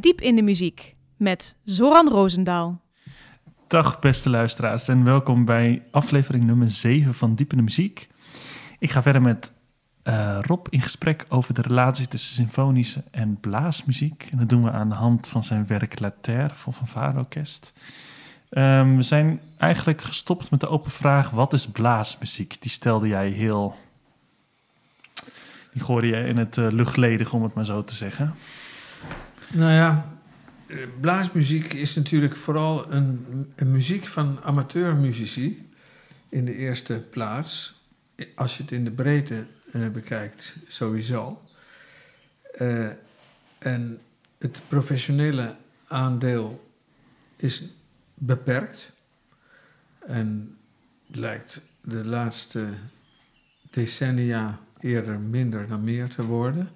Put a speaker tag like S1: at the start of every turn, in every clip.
S1: Diep in de Muziek met Zoran Roosendaal.
S2: Dag beste luisteraars en welkom bij aflevering nummer 7 van Diep in de Muziek. Ik ga verder met uh, Rob in gesprek over de relatie tussen symfonische en blaasmuziek. En dat doen we aan de hand van zijn werk La Terre van Van Orkest. Um, we zijn eigenlijk gestopt met de open vraag: wat is blaasmuziek? Die stelde jij heel. Die gooide je in het uh, om het maar zo te zeggen.
S3: Nou ja, eh, blaasmuziek is natuurlijk vooral een, een muziek van amateurmuzici in de eerste plaats. Als je het in de breedte uh, bekijkt, sowieso. Uh, en het professionele aandeel is beperkt. En lijkt de laatste decennia eerder minder dan meer te worden.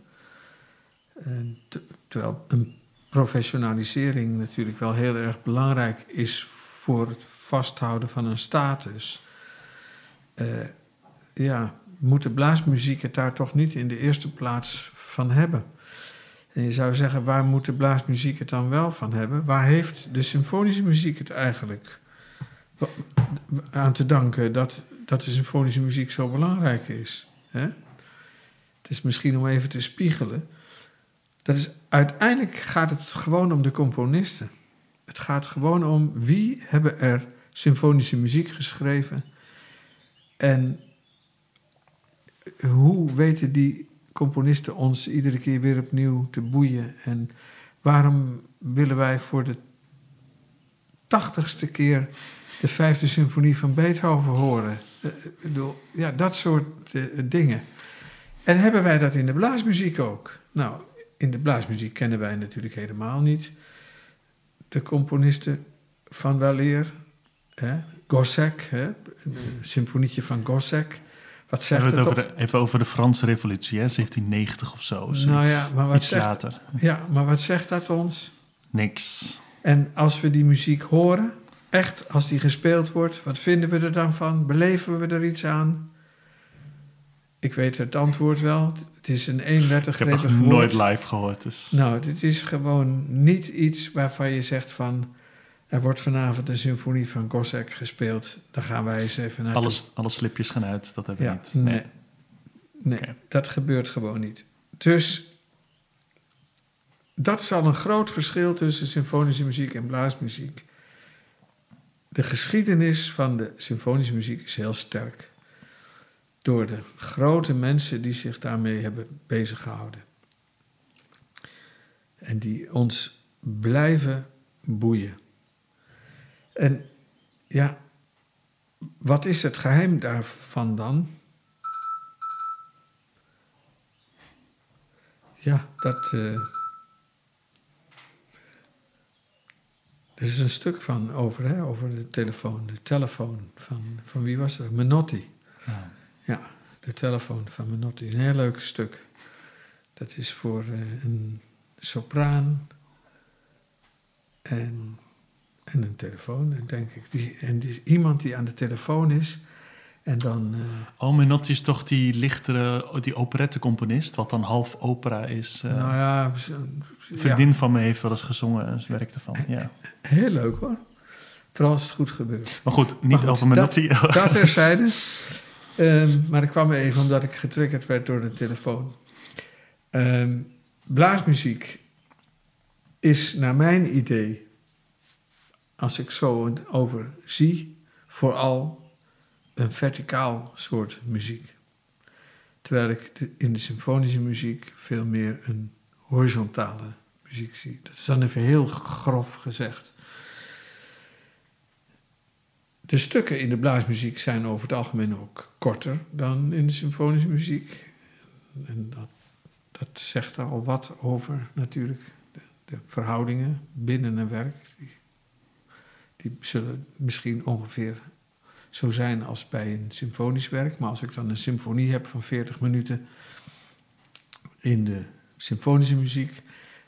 S3: Terwijl een professionalisering natuurlijk wel heel erg belangrijk is voor het vasthouden van een status. Uh, ja, moet de blaasmuziek het daar toch niet in de eerste plaats van hebben? En je zou zeggen, waar moet de blaasmuziek het dan wel van hebben? Waar heeft de symfonische muziek het eigenlijk aan te danken dat, dat de symfonische muziek zo belangrijk is? Hè? Het is misschien om even te spiegelen. Dat is, uiteindelijk gaat het gewoon om de componisten. Het gaat gewoon om wie hebben er symfonische muziek geschreven en hoe weten die componisten ons iedere keer weer opnieuw te boeien? En waarom willen wij voor de tachtigste keer de vijfde symfonie van Beethoven horen? Uh, bedoel, ja, dat soort uh, dingen. En hebben wij dat in de blaasmuziek ook? Nou, in de blaasmuziek kennen wij natuurlijk helemaal niet de componisten van weleer. Hè? Gossec, hè? een symfonietje van Gossec.
S2: Wat zegt het, het over de, even over de Franse revolutie, hè? 1790 of zo.
S3: Nou ja, maar wat zegt, later. Ja, maar wat zegt dat ons?
S2: Niks.
S3: En als we die muziek horen, echt, als die gespeeld wordt, wat vinden we er dan van? Beleven we er iets aan? Ik weet het antwoord wel. Het is een eenwettig
S2: Ik heb het nooit live gehoord. Dus.
S3: Nou, dit is gewoon niet iets waarvan je zegt van... Er wordt vanavond een symfonie van Gossec gespeeld. Daar gaan wij eens even naar.
S2: Alles, alle slipjes gaan uit, dat hebben we
S3: niet. Nee, nee dat gebeurt gewoon niet. Dus dat is al een groot verschil tussen symfonische muziek en blaasmuziek. De geschiedenis van de symfonische muziek is heel sterk. Door de grote mensen die zich daarmee hebben beziggehouden. En die ons blijven boeien. En ja, wat is het geheim daarvan dan? Ja, dat. Uh, er is een stuk van over, hè, over de telefoon. De telefoon van, van wie was dat? Menotti. Ja. Ja, de telefoon van Menotti. Een heel leuk stuk. Dat is voor uh, een sopraan en en een telefoon, denk ik. Die, en die, iemand die aan de telefoon is. En dan... Uh...
S2: Oh, Menotti is toch die lichtere, die operettecomponist, wat dan half opera is. Uh,
S3: nou ja...
S2: Vriendin van me heeft wel eens gezongen en werk ervan, ja.
S3: Heel leuk hoor. Vooral als het goed gebeurt.
S2: Maar goed, niet over Menotti.
S3: Dat, dat terzijde. um, maar ik kwam even omdat ik getriggerd werd door de telefoon. Um, blaasmuziek is naar mijn idee als ik zo over zie, vooral een verticaal soort muziek. Terwijl ik in de symfonische muziek veel meer een horizontale muziek zie. Dat is dan even heel grof gezegd. De stukken in de blaasmuziek zijn over het algemeen ook korter dan in de symfonische muziek. En dat, dat zegt al wat over natuurlijk de, de verhoudingen binnen een werk. Die die zullen misschien ongeveer zo zijn als bij een symfonisch werk. Maar als ik dan een symfonie heb van 40 minuten in de symfonische muziek,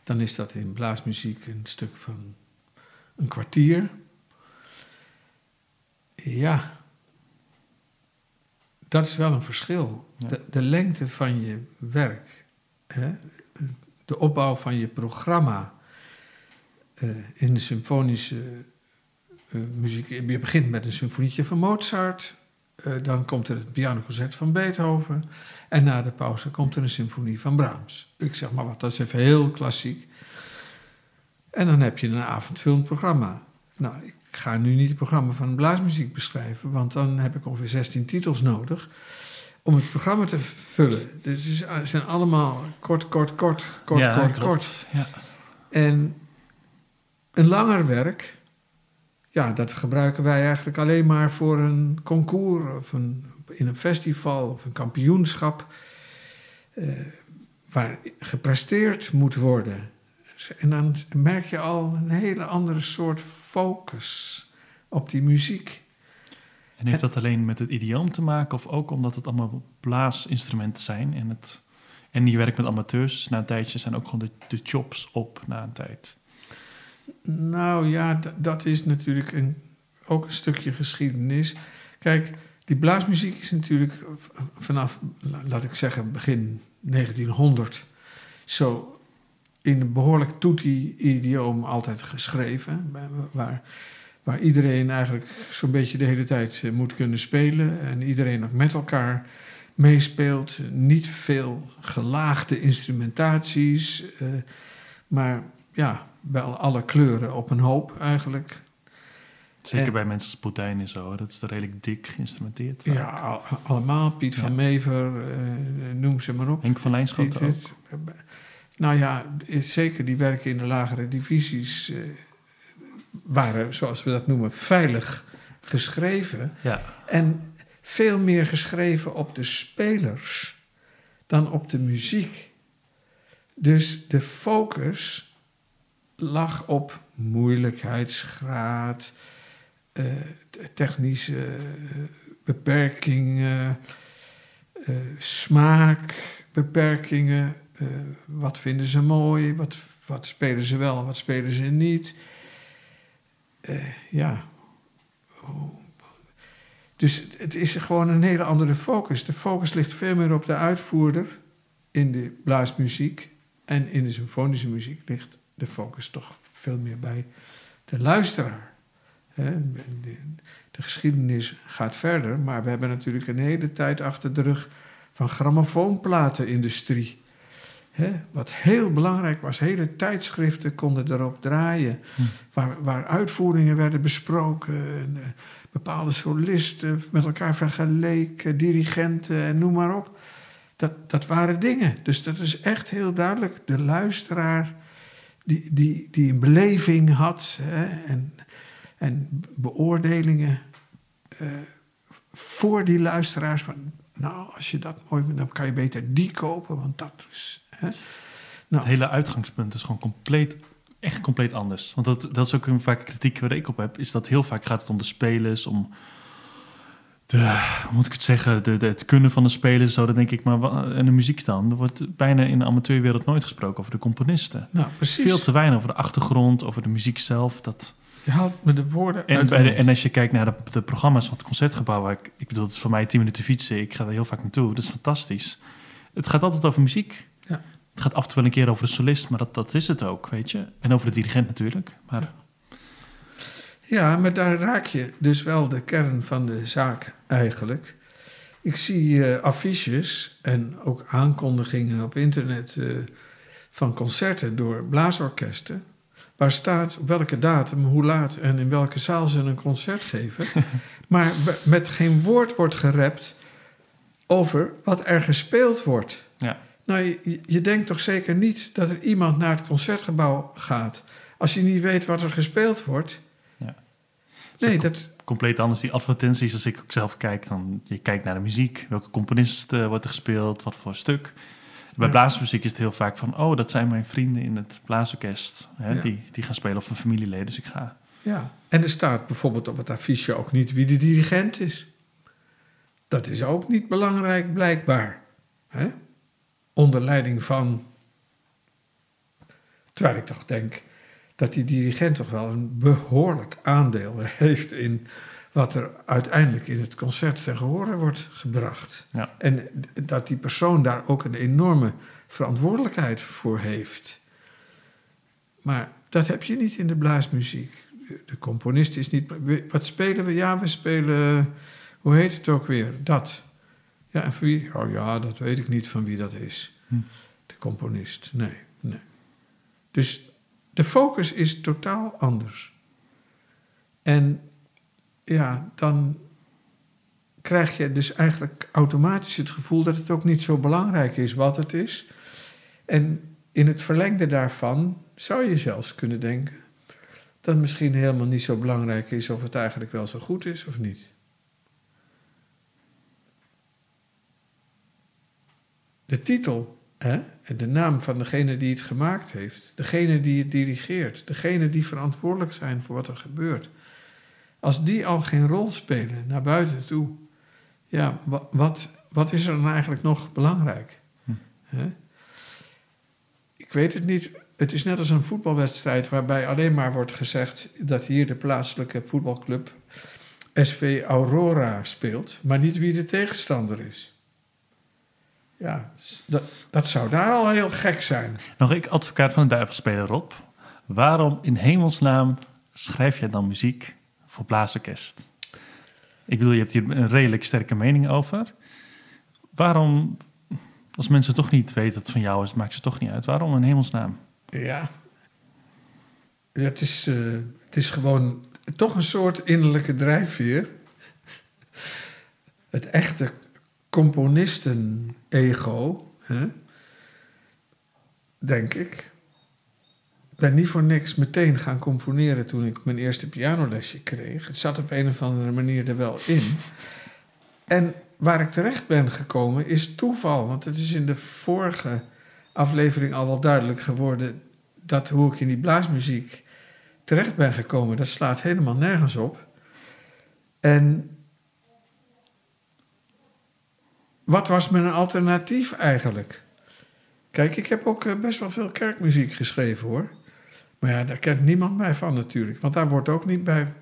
S3: dan is dat in blaasmuziek een stuk van een kwartier. Ja, dat is wel een verschil. De, de, lengte van je werk, hè, de opbouw van je programma eh, in de symfonische eh, muziek. Je begint met een symfonietje van Mozart. eh, dan komt er het pianoconcert van Beethoven. En na de pauze komt er een symfonie van Brahms. Ik zeg maar wat, dat is even heel klassiek. En dan heb je een avondvullend programma. Nou, ik ga nu niet het programma van blaasmuziek beschrijven, want dan heb ik ongeveer 16 titels nodig om het programma te vullen. Dus het het zijn allemaal kort, kort, kort, kort,
S2: ja,
S3: kort,
S2: klopt.
S3: kort.
S2: Ja.
S3: En een langer werk, ja, dat gebruiken wij eigenlijk alleen maar voor een concours of een, in een festival of een kampioenschap eh, waar gepresteerd moet worden. En dan merk je al een hele andere soort focus op die muziek.
S2: En heeft dat alleen met het idioom te maken of ook omdat het allemaal blaasinstrumenten zijn en, het, en je werkt met amateurs, dus na een tijdje zijn ook gewoon de, de chops op na een tijd.
S3: Nou ja, dat is natuurlijk een, ook een stukje geschiedenis. Kijk, die blaasmuziek is natuurlijk vanaf, la- laat ik zeggen, begin 1900 zo in een behoorlijk toetie-idioom altijd geschreven. Waar, waar, iedereen eigenlijk zo'n beetje de hele tijd eh, moet kunnen spelen en iedereen ook met elkaar meespeelt. Niet veel gelaagde instrumentaties, eh, maar ja, wel alle kleuren op een hoop eigenlijk.
S2: Zeker
S3: En-
S2: bij mensen als Poutijn en zo, dat is er redelijk dik geïnstrumenteerd. vaak.
S3: Ja, al- allemaal. Piet van. Mever, eh, noem ze maar op.
S2: Henk van Lijnschoten ook.
S3: Nou ja, zeker die werken in de lagere divisies eh, waren, zoals we dat noemen, veilig geschreven.
S2: Ja,
S3: En veel meer geschreven op de spelers dan op de muziek. Dus de focus lag op moeilijkheidsgraad, eh, t- technische eh, beperkingen, eh, smaakbeperkingen. Eh, wat vinden ze mooi, wat, wat spelen ze wel, wat spelen ze niet. Eh, ja, dus het is gewoon een hele andere focus. De focus ligt veel meer op de uitvoerder in de blaasmuziek. En in de symfonische muziek ligt de focus toch veel meer bij de luisteraar. De, de geschiedenis gaat verder, maar we hebben natuurlijk een hele tijd achter de rug van grammofoonplatenindustrie. Hè, wat heel belangrijk was, hele tijdschriften konden erop draaien,
S2: Hm.
S3: waar, waar uitvoeringen werden besproken. En, eh, bepaalde solisten met elkaar vergeleken, dirigenten en noem maar op. Dat, dat waren dingen. Dus dat is echt heel duidelijk de luisteraar die, die, die een beleving had hè, en, en beoordelingen eh, voor die luisteraars. Van, nou, als je dat mooi vindt, dan kan je beter die kopen, want dat is. Hè. Nou,
S2: het hele uitgangspunt is gewoon compleet, echt compleet anders. Want dat, dat is ook een vaak kritiek waar ik op heb, is dat heel vaak gaat het om de spelers, om de, hoe moet ik het zeggen, de, de- het kunnen van de spelers, zo, dan denk ik, maar en de muziek dan? Er wordt bijna in de amateurwereld nooit gesproken over de componisten.
S3: nou, precies.
S2: Veel te weinig over de achtergrond, over de muziek zelf. Dat,
S3: Je haalt me de woorden
S2: en,
S3: uit
S2: bij
S3: de
S2: en als je kijkt naar de, de programma's van het concertgebouw, waar ik, ik bedoel, het is voor mij tien minuten fietsen, ik ga er heel vaak naartoe, dat is fantastisch. Het gaat altijd over muziek.
S3: Ja.
S2: Het gaat af en toe wel een keer over de solist, maar dat, dat is het ook, weet je. En over de dirigent natuurlijk. Maar
S3: Ja, maar daar raak je dus wel de kern van de zaak eigenlijk. Ik zie eh, affiches en ook aankondigingen op internet eh, van concerten door blaasorkesten. Waar staat op welke datum, hoe laat en in welke zaal ze een concert geven. maar met geen woord wordt gerept over wat er gespeeld wordt.
S2: ja,
S3: Nou, je, je denkt toch zeker niet dat er iemand naar het concertgebouw gaat als je niet weet wat er gespeeld wordt.
S2: Ja.
S3: Nee, dat,
S2: compleet anders. Die advertenties, als ik ook zelf kijk, dan je kijkt naar de muziek. Welke componist eh, wordt er gespeeld, wat voor stuk. Bij
S3: Ja.
S2: blaasmuziek is het heel vaak van... oh, dat zijn mijn vrienden in het blaasorkest. Hè,
S3: Ja.
S2: die, die gaan spelen of een familieleden, dus ik ga.
S3: ja. En er staat bijvoorbeeld op het affiche ook niet wie de dirigent is. Dat is ook niet belangrijk, blijkbaar. Hè? Onder leiding van. Terwijl ik toch denk dat die dirigent toch wel een behoorlijk aandeel heeft in wat er uiteindelijk in het concert ten gehore wordt gebracht.
S2: Ja.
S3: En dat die persoon daar ook een enorme verantwoordelijkheid voor heeft. Maar dat heb je niet in de blaasmuziek. De componist is niet. Wat spelen we? Ja, we spelen. Hoe heet het ook weer? Dat. Ja, en van wie? Oh ja, dat weet ik niet van wie dat is.
S2: Hm.
S3: De componist. Nee, nee. Dus de focus is totaal anders. En ja, dan krijg je dus eigenlijk automatisch het gevoel dat het ook niet zo belangrijk is wat het is. En in het verlengde daarvan zou je zelfs kunnen denken dat het misschien helemaal niet zo belangrijk is of het eigenlijk wel zo goed is of niet. De titel, hè, de naam van degene die het gemaakt heeft, degene die het dirigeert, degene die verantwoordelijk zijn voor wat er gebeurt. Als die al geen rol spelen naar buiten toe, ja, wat, wat is er dan eigenlijk nog belangrijk?
S2: Hm.
S3: Hè? Ik weet het niet. Het is net als een voetbalwedstrijd waarbij alleen maar wordt gezegd dat hier de plaatselijke voetbalclub SV Aurora speelt, maar niet wie de tegenstander is. Ja, dat, dat zou daar al heel gek zijn.
S2: Nog ik, advocaat van de duivel spelen, Rob. Waarom in hemelsnaam schrijf je dan muziek voor blaasorkest? Ik bedoel, je hebt hier een redelijk sterke mening over. Waarom, als mensen toch niet weten dat het van jou is, maakt ze toch niet uit. Waarom in hemelsnaam?
S3: Ja, ja het, is, uh, het is gewoon toch een soort innerlijke drijfveer. Het echte componisten-ego, denk ik. Ik ben niet voor niks meteen gaan componeren toen ik mijn eerste pianolesje kreeg. Het zat op een of andere manier er wel in. En waar ik terecht ben gekomen is toeval. Want het is in de vorige aflevering al wel duidelijk geworden dat hoe ik in die blaasmuziek terecht ben gekomen, dat slaat helemaal nergens op. En wat was mijn alternatief eigenlijk? Kijk, ik heb ook eh, best wel veel kerkmuziek geschreven hoor. Maar ja, daar kent niemand mij van natuurlijk. Want daar wordt ook niet bij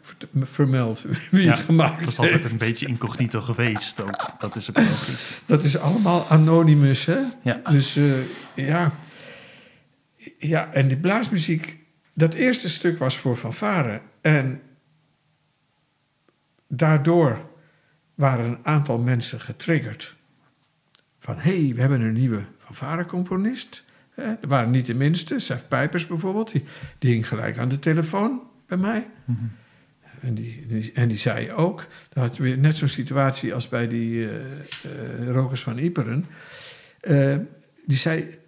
S3: vermeld wie
S2: Ja,
S3: het gemaakt
S2: Dat is
S3: heeft.
S2: altijd een beetje incognito geweest ook. Dat is ook logisch.
S3: Dat is allemaal anonymous, hè?
S2: Ja.
S3: Dus eh, ja. Ja, en die blaasmuziek, dat eerste stuk was voor fanfare. En daardoor waren een aantal mensen getriggerd. Van, hé, hey, we hebben een nieuwe fanfarecomponist. Er waren niet de minste, Sef Pijpers bijvoorbeeld. Die, die hing gelijk aan de telefoon bij mij.
S2: Mhm.
S3: En die, die- en die zei ook, dat had je weer net zo'n situatie als bij die eh, Rokers van Iperen. Eh, die zei,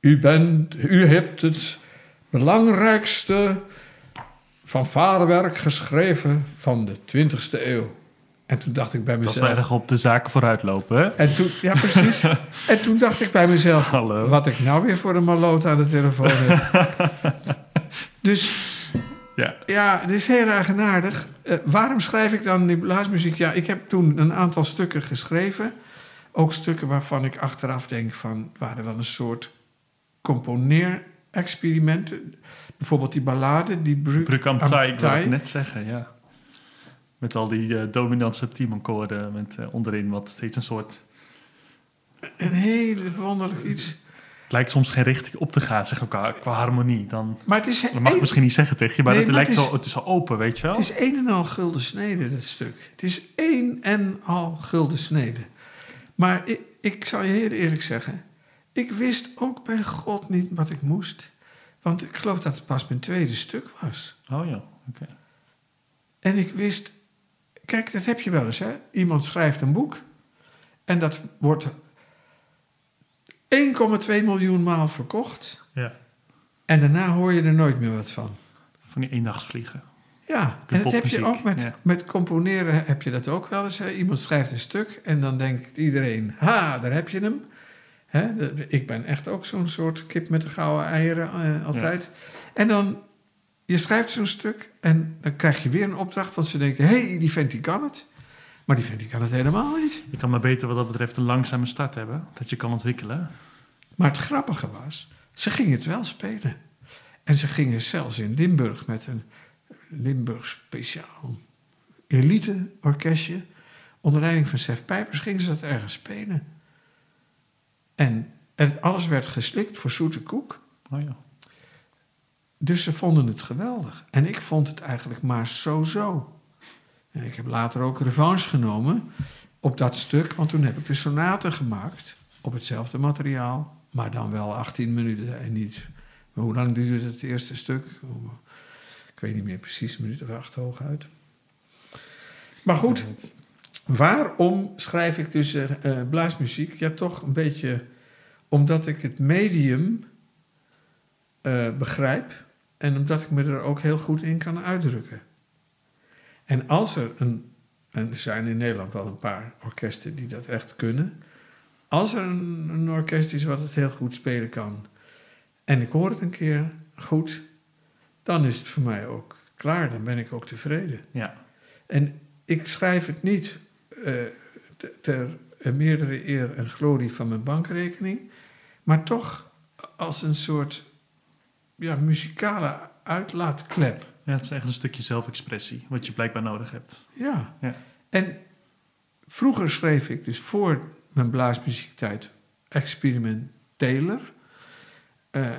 S3: u, bent, u hebt het belangrijkste van vaderwerk geschreven van de 20e eeuw. En toen dacht ik bij
S2: Dat we
S3: mezelf...
S2: erg op de zaken vooruit lopen, hè?
S3: En toen, ja, precies. en toen dacht ik bij mezelf,
S2: Hallo.
S3: wat ik nou weer voor een maloot aan de telefoon heb. dus
S2: Ja.
S3: ja, het is heel eigenaardig. Eh, waarom schrijf ik dan die blaasmuziek? Ja, ik heb toen een aantal stukken geschreven. Ook stukken waarvan ik achteraf denk van... waren wel een soort componeerexperimenten. Bijvoorbeeld die ballade, die Bruk,
S2: Bruk am ik
S3: Tai.
S2: het net zeggen, ja. Met al die eh dominant met eh, onderin wat steeds een soort...
S3: Een hele wonderlijk iets.
S2: Het lijkt soms geen richting op te gaan, zeg ik qua, harmonie. Dan,
S3: Maar het is,
S2: dat mag ik
S3: een,
S2: misschien niet zeggen tegen je, maar
S3: Nee,
S2: het
S3: maar
S2: lijkt
S3: het is-
S2: zo, het is zo open, weet je wel?
S3: het is een en al gulden snede, dat stuk. Het is één en al gulden snede. Maar ik, ik zal je heel eerlijk zeggen... ik wist ook bij God niet wat ik moest. Want ik geloof dat het pas mijn tweede stuk was.
S2: Oh ja, oké.
S3: En ik wist, kijk, dat heb je wel eens, hè? Iemand schrijft een boek en dat wordt 1,2 miljoen maal verkocht.
S2: Ja,
S3: En daarna hoor je er nooit meer wat van.
S2: van die eendagsvliegen.
S3: Ja,
S2: De
S3: en dat heb je ook met,
S2: ja.
S3: met componeren, heb je dat ook wel eens. Hè? Iemand schrijft een stuk en dan denkt iedereen, ha, daar heb je hem. Hè? Ik ben echt ook zo'n soort kip met de gouden eieren eh, altijd. En dan, je schrijft zo'n stuk en dan krijg je weer een opdracht, want ze denken, hé, hey, die vent die kan het. Maar die vent die kan het helemaal niet.
S2: Je kan maar beter wat dat betreft een langzame start hebben, dat je kan ontwikkelen.
S3: Maar het grappige was, ze gingen het wel spelen. En ze gingen zelfs in Limburg met een Limburg speciaal elite orkestje. Onder leiding van Sef Pijpers gingen ze dat ergens spelen. En het, alles werd geslikt voor zoete koek.
S2: Oh ja.
S3: Dus ze vonden het geweldig. En ik vond het eigenlijk maar zo-zo. En ik heb later ook revanche genomen op dat stuk, want toen heb ik de sonate gemaakt op hetzelfde materiaal, maar dan wel 18 minuten en niet. Maar hoe lang duurde het eerste stuk? Ik weet niet meer precies, een minuut of acht hooguit. Maar goed, waarom schrijf ik dus eh, blaasmuziek? Ja, toch een beetje omdat ik het medium eh, begrijp en omdat ik me er ook heel goed in kan uitdrukken. En als er een, en er zijn in Nederland wel een paar orkesten die dat echt kunnen, als er een, een orkest is wat het heel goed spelen kan, en ik hoor het een keer goed, dan is het voor mij ook klaar, dan ben ik ook tevreden.
S2: Ja.
S3: En ik schrijf het niet te- ter meerdere eer en glorie van mijn bankrekening, maar toch als een soort ja, muzikale uitlaatklep.
S2: ja, het is echt een stukje zelfexpressie, wat je blijkbaar nodig hebt.
S3: Ja.
S2: Ja.
S3: En vroeger schreef ik dus voor mijn blaasmuziektijd experimenteler. Eh,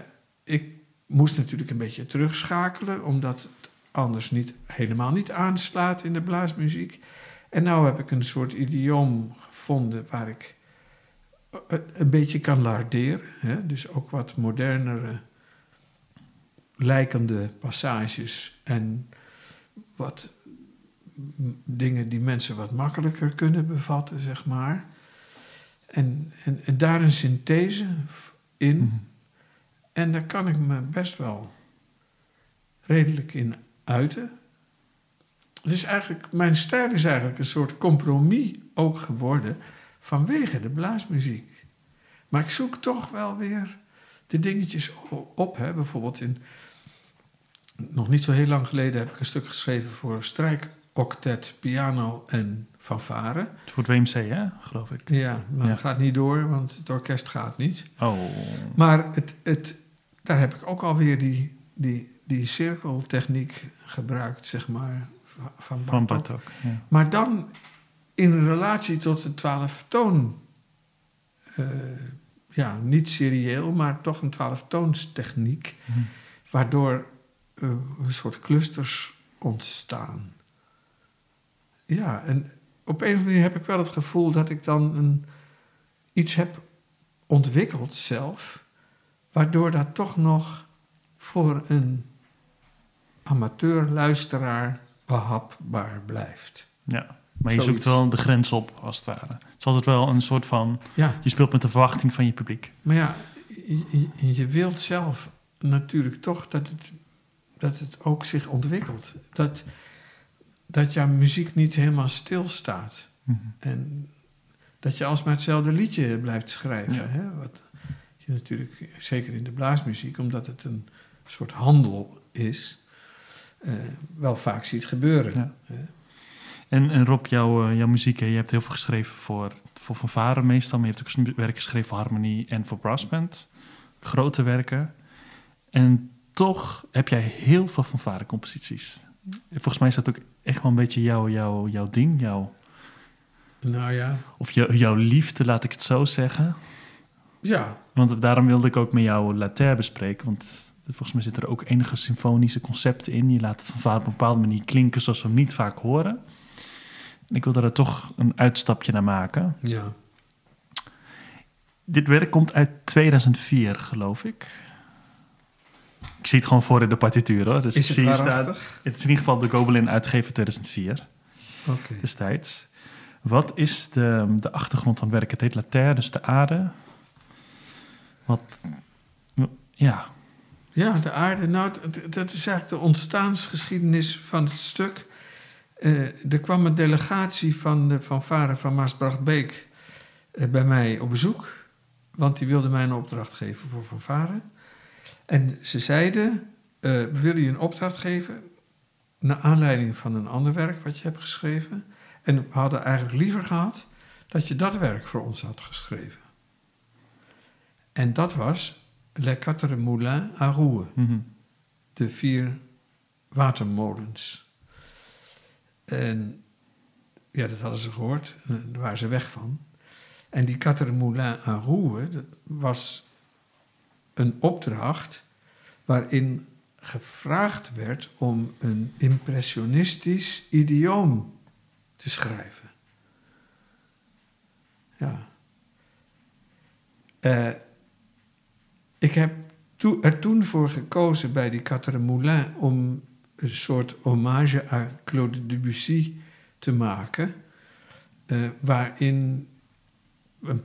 S3: ik moest natuurlijk een beetje terugschakelen, omdat het anders niet, helemaal niet aanslaat in de blaasmuziek. En nu heb ik een soort idioom gevonden waar ik eh, een beetje kan larderen. Hè? Dus ook wat modernere lijkende passages en wat dingen die mensen wat makkelijker kunnen bevatten, zeg maar. En, en, en daar een synthese in.
S2: Mhm.
S3: En daar kan ik me best wel redelijk in uiten. Het is eigenlijk, mijn stijl is eigenlijk een soort compromis ook geworden vanwege de blaasmuziek. Maar ik zoek toch wel weer de dingetjes op. Hè. Bijvoorbeeld in, nog niet zo heel lang geleden heb ik een stuk geschreven voor strijkoctet, piano en fanfare.
S2: Het is voor het WMC, hè, geloof ik.
S3: Ja, maar
S2: Ja.
S3: dat gaat niet door, want het orkest gaat niet.
S2: Oh,
S3: Maar het, het, daar heb ik ook alweer die, die, die cirkeltechniek gebruikt, zeg maar, va- van
S2: van
S3: Bartok.
S2: Bartok. Ja.
S3: Maar dan in relatie tot de twaalftoon. eh ja, niet serieel, maar toch een twaalftoonstechniek.
S2: Mhm.
S3: Waardoor eh, een soort clusters ontstaan. Ja, en op een of andere manier heb ik wel het gevoel dat ik dan een, iets heb ontwikkeld zelf, waardoor dat toch nog voor een amateur-luisteraar behapbaar blijft.
S2: ja. Maar je
S3: Zoiets.
S2: zoekt wel de grens op, als het ware. Het is altijd wel een soort van...
S3: Ja,
S2: Je speelt met de verwachting van je publiek.
S3: maar ja, je wilt zelf natuurlijk toch dat het, dat het ook zich ontwikkelt. Dat, dat jouw muziek niet helemaal stilstaat.
S2: Mhm.
S3: En dat je alsmaar hetzelfde liedje blijft schrijven.
S2: Ja.
S3: Hè? Wat je natuurlijk, zeker in de blaasmuziek, omdat het een soort handel is, eh, wel vaak ziet gebeuren.
S2: Ja.
S3: Hè?
S2: En, en Rob, jouw, eh, jouw muziek, hè, je hebt heel veel geschreven voor, voor fanfare meestal, maar je hebt ook werk geschreven voor harmonie en voor brassband. Grote werken. En toch heb jij heel veel fanfare composities. Volgens mij is dat ook echt wel een beetje jouw, jouw, jouw ding, jouw,
S3: Nou ja,
S2: of jou, jouw liefde, laat ik het zo zeggen.
S3: ja,
S2: Want daarom wilde ik ook met jou La Terre bespreken. Want volgens mij zitten er ook enige symfonische concepten in. Je laat het van vader op een bepaalde manier klinken zoals we hem niet vaak horen. En ik wilde er toch een uitstapje naar maken.
S3: ja.
S2: Dit werk komt uit 2004, geloof ik. Ik zie het gewoon voor in de partituur hoor. Dus
S3: Is
S2: ik
S3: het
S2: zie staan. Het is in ieder geval de Gobelin uitgever 2004
S3: Oké.
S2: destijds. Wat is de, de achtergrond van het werk? Het heet La Terre, dus de aarde. Wat, ja,
S3: Ja, de aarde. Nou, dat is eigenlijk de ontstaansgeschiedenis van het stuk. Eh, er kwam een delegatie van de fanfare van Maasbrachtbeek eh, bij mij op bezoek. Want die wilde mij een opdracht geven voor fanfare. En ze zeiden, eh, we willen je een opdracht geven... naar aanleiding van een ander werk wat je hebt geschreven. En we hadden eigenlijk liever gehad dat je dat werk voor ons had geschreven. En dat was Le Quatre Moulins à Rouen
S2: mhm.
S3: de vier watermolens. En ja, dat hadden ze gehoord, en daar waren ze weg van. En die Quatre Moulins à Rouen, dat was een opdracht waarin gevraagd werd om een impressionistisch idioom te schrijven. Ja. Uh, ik heb er toen voor gekozen bij die Quatre Moulins om een soort hommage aan Claude Debussy te maken, uh, waarin een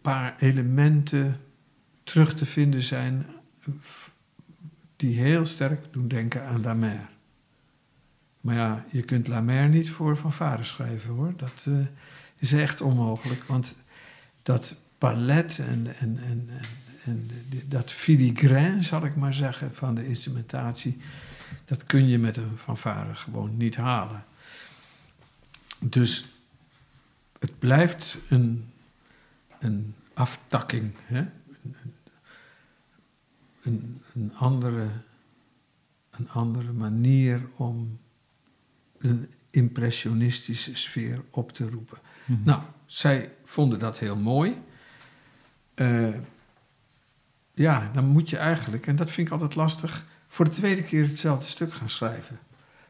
S3: paar elementen terug te vinden zijn die heel sterk doen denken aan La Mer. Maar ja, je kunt La Mer niet voor Van Varen schrijven hoor. Dat uh, is echt onmogelijk, want dat palet en, en, en, en, dat filigrane, zal ik maar zeggen, van de instrumentatie, dat kun je met een fanfare gewoon niet halen. Dus het blijft een, een aftakking, hè? Een, andere, een andere manier om een impressionistische sfeer op te roepen. Mhm. Nou, zij vonden dat heel mooi. Uh, ja, dan moet je eigenlijk, en dat vind ik altijd lastig, voor de tweede keer hetzelfde stuk gaan schrijven.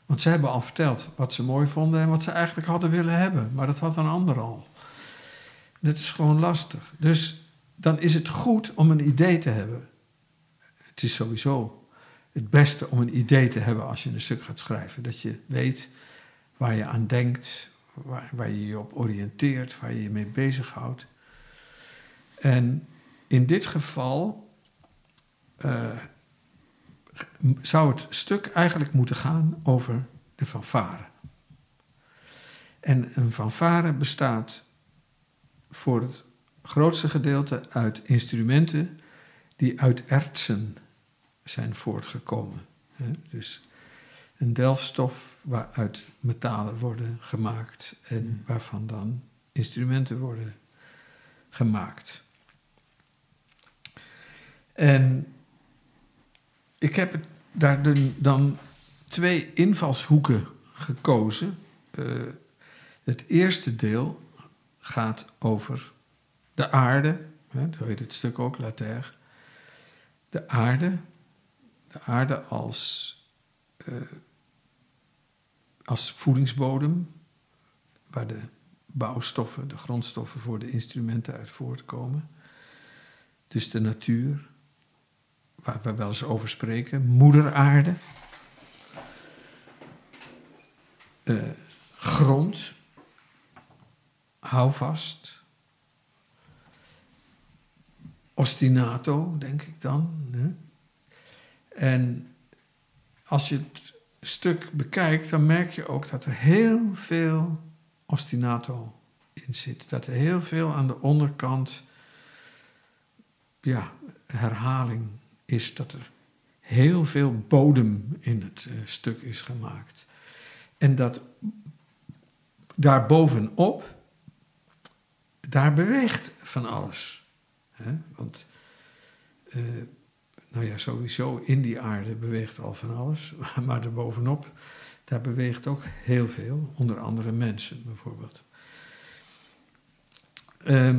S3: Want ze hebben al verteld wat ze mooi vonden en wat ze eigenlijk hadden willen hebben, maar dat had een ander al. Dat is gewoon lastig. Dus dan is het goed om een idee te hebben. Het is sowieso het beste om een idee te hebben als je een stuk gaat schrijven. Dat je weet waar je aan denkt, waar, je je op oriënteert, waar je je mee bezighoudt. En in dit geval uh, zou het stuk eigenlijk moeten gaan over de fanfare. En een fanfare bestaat voor het grootste gedeelte uit instrumenten die uit ertsen zijn voortgekomen. Dus een delfstof waaruit metalen worden gemaakt en hmm. waarvan dan instrumenten worden gemaakt. En ik heb daar dan twee invalshoeken gekozen. Uh, het eerste deel gaat over de aarde, hè, zo heet het stuk ook, La Terre. De aarde, de aarde als, uh, als voedingsbodem, waar de bouwstoffen, de grondstoffen voor de instrumenten uit voortkomen. Dus de natuur, waar we wel eens over spreken, moeder aarde. Uh, grond, hou vast. Ostinato, denk ik dan. Hè? En als je het stuk bekijkt, dan merk je ook dat er heel veel ostinato in zit. Dat er heel veel aan de onderkant ja, herhaling is dat er heel veel bodem in het uh, stuk is gemaakt. En dat daarbovenop, daar beweegt van alles. Hè? Want, uh, nou ja, sowieso in die aarde beweegt al van alles, maar daarbovenop, daar beweegt ook heel veel, onder andere mensen bijvoorbeeld. Uh,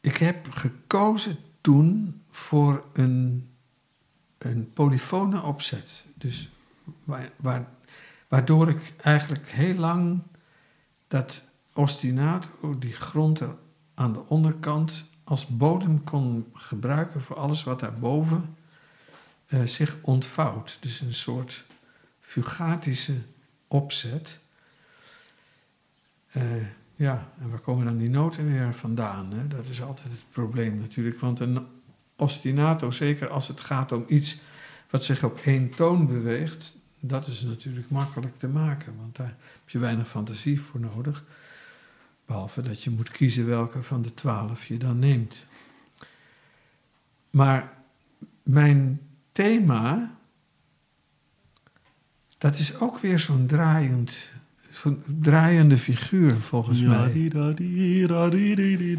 S3: ik heb gekozen toen voor een, een polyfone opzet. Dus waar, waardoor ik eigenlijk heel lang dat ostinato, die grond aan de onderkant, als bodem kon gebruiken voor alles wat daarboven uh, zich ontvouwt. Dus een soort fugatische opzet. Uh, ja, en waar komen dan die noten weer vandaan? Hè? Dat is altijd het probleem natuurlijk. Want een ostinato, zeker als het gaat om iets wat zich op één toon beweegt, dat is natuurlijk makkelijk te maken. Want daar heb je weinig fantasie voor nodig. Behalve dat je moet kiezen welke van de twaalf je dan neemt. Maar mijn thema, dat is ook weer zo'n draaiend draaiende figuur, volgens mij.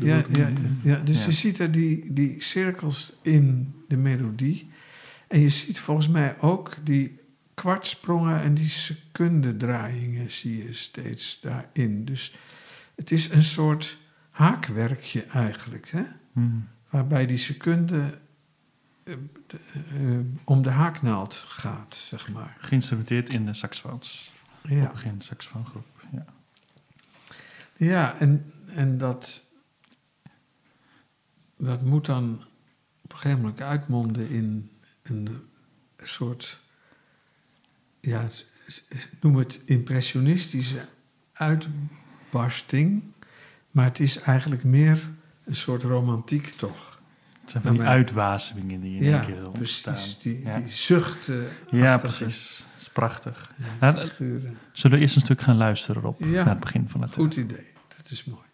S3: Ja, ja, ja, dus je ziet er die, die cirkels in de melodie. En je ziet volgens mij ook die kwartsprongen en die secundedraaiingen zie je steeds daarin. Dus het is een soort haakwerkje eigenlijk, hè? Hmm. waarbij die seconde eh, eh, om de haaknaald gaat, zeg maar.
S2: Geïnstrumenteerd in de saxofoons.
S3: Ja.
S2: Op begin saxofoongroep. Ja.
S3: Ja, en, en dat, dat moet dan op een gegeven moment uitmonden in een soort, ja, noem het impressionistische uitbarsting. Maar het is eigenlijk meer een soort romantiek toch.
S2: Het zijn van die uitwasemingen die in één
S3: ja,
S2: keer ontstaan.
S3: precies. Die,
S2: Ja.
S3: die zucht. eh,
S2: Ja, precies. Dat is prachtig.
S3: ja,
S2: Nou. Zullen we eerst een stuk gaan luisteren, Rob?
S3: Ja.
S2: Naar het begin van het
S3: Goed idee, dat is mooi.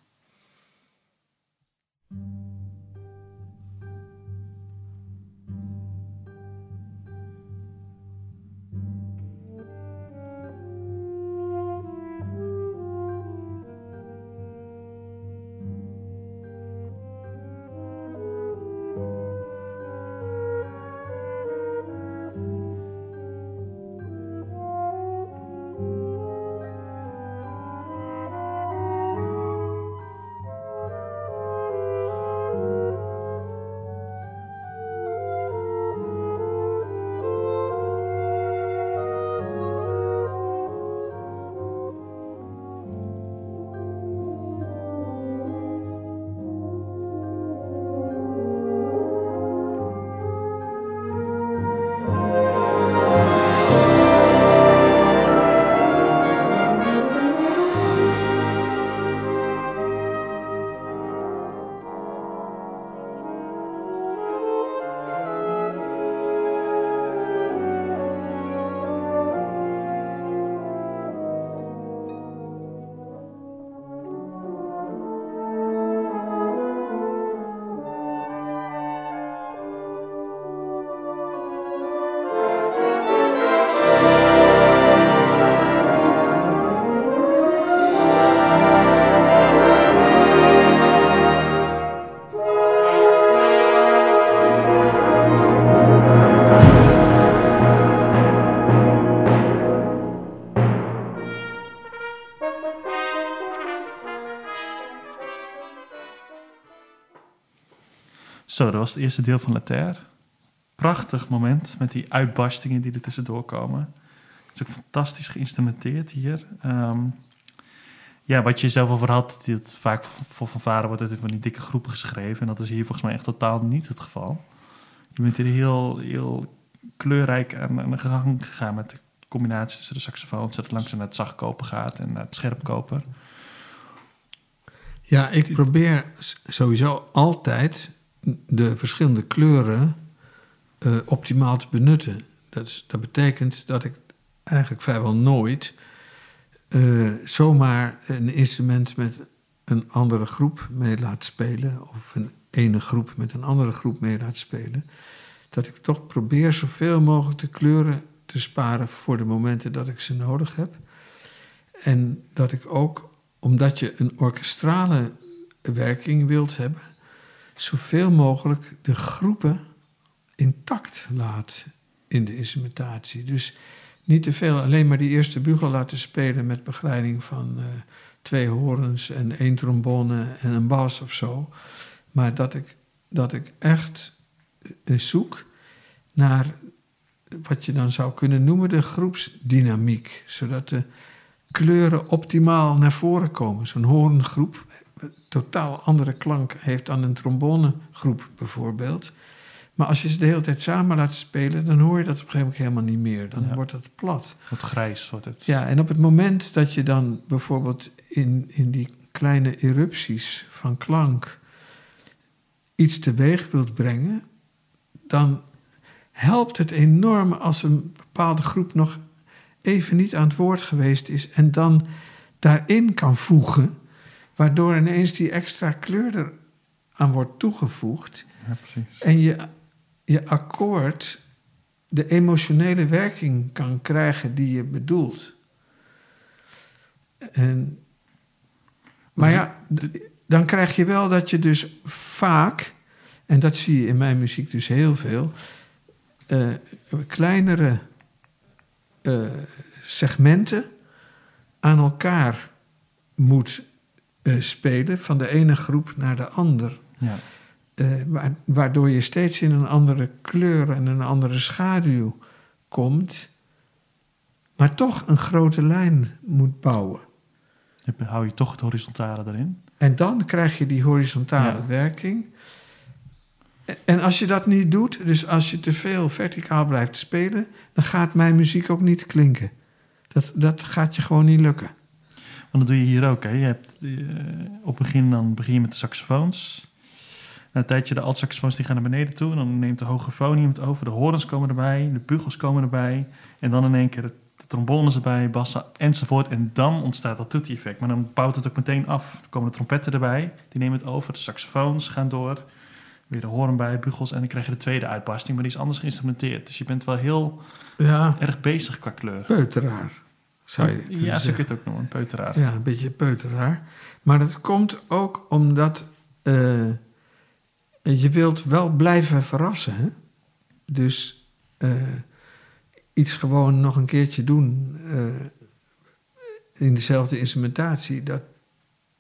S2: Zo, dat was het eerste deel van Later. Prachtig moment met die uitbarstingen die er tussendoor komen. Het is ook fantastisch geïnstrumenteerd hier. Ehm, ja, wat je zelf over had, dat vaak voor Van Varen wordt het in van die dikke groepen geschreven. En dat is hier volgens mij echt totaal niet het geval. Je bent hier heel, heel kleurrijk aan, aan de gang gegaan met de combinatie tussen de saxofoons. Dat het langzaam naar het zachtkoper gaat en naar het scherpkoper.
S3: Ja, ik probeer sowieso altijd de verschillende kleuren eh, optimaal te benutten. Dat, dat betekent dat ik eigenlijk vrijwel nooit eh, zomaar een instrument met een andere groep mee laat spelen, of een ene groep met een andere groep mee laat spelen. Dat ik toch probeer zoveel mogelijk de kleuren te sparen voor de momenten dat ik ze nodig heb. En dat ik ook, omdat je een orkestrale werking wilt hebben, zoveel mogelijk de groepen intact laat in de instrumentatie. Dus niet te veel alleen maar die eerste bugel laten spelen met begeleiding van eh, twee horens en één trombone en een bas of zo. Maar dat ik, dat ik echt eh, zoek naar wat je dan zou kunnen noemen de groepsdynamiek. Zodat de kleuren optimaal naar voren komen. Zo'n hoorngroep een totaal andere klank heeft dan een trombonegroep bijvoorbeeld. Maar als je ze de hele tijd samen laat spelen, dan hoor je dat op een gegeven moment helemaal niet meer. Dan
S2: Ja.
S3: wordt dat plat.
S2: Wat grijs wordt het.
S3: Ja, en op het moment dat je dan bijvoorbeeld in, in die kleine erupties van klank iets teweeg wilt brengen, dan helpt het enorm als een bepaalde groep nog even niet aan het woord geweest is en dan daarin kan voegen, waardoor ineens die extra kleur er aan wordt toegevoegd
S2: Ja, precies.
S3: en je, je akkoord de emotionele werking kan krijgen die je bedoelt. En, maar ja, dan krijg je wel dat je dus vaak, en dat zie je in mijn muziek dus heel veel, eh, kleinere eh, segmenten aan elkaar moet eh, spelen, van de ene groep naar de ander.
S2: Ja.
S3: eh, wa- waardoor je steeds in een andere kleur en een andere schaduw komt, maar toch een grote lijn moet bouwen.
S2: Dan hou je toch het horizontale erin.
S3: En dan krijg je die horizontale
S2: Ja.
S3: werking. En als je dat niet doet, dus als je te veel verticaal blijft spelen, dan gaat mijn muziek ook niet klinken. Dat, dat gaat je gewoon niet lukken.
S2: Want dat doe je hier ook. Hè? Je hebt, eh, op het begin dan begin je met de saxofoons. Na een tijdje de altsaxofoons die gaan naar beneden toe. En dan neemt de hoogfoon het over. De horens komen erbij. De bugels komen erbij. En dan in één keer de, de trombones erbij, bassen enzovoort. En dan ontstaat dat toetie-effect. Maar dan bouwt het ook meteen af. Er komen de trompetten erbij. Die nemen het over. De saxofoons gaan door. Weer de horen bij, bugels. En dan krijg je de tweede uitbarsting. Maar die is anders geïnstrumenteerd. Dus je bent wel heel
S3: Ja,
S2: erg bezig qua kleur.
S3: peuteraar, zou je kunnen
S2: ja, zo kun
S3: zeggen.
S2: je het ook noemen. Een peuteraar.
S3: Ja, een beetje peuteraar. Maar dat komt ook omdat eh, je wilt wel blijven verrassen. Hè? Dus eh, iets gewoon nog een keertje doen eh, in dezelfde instrumentatie, dat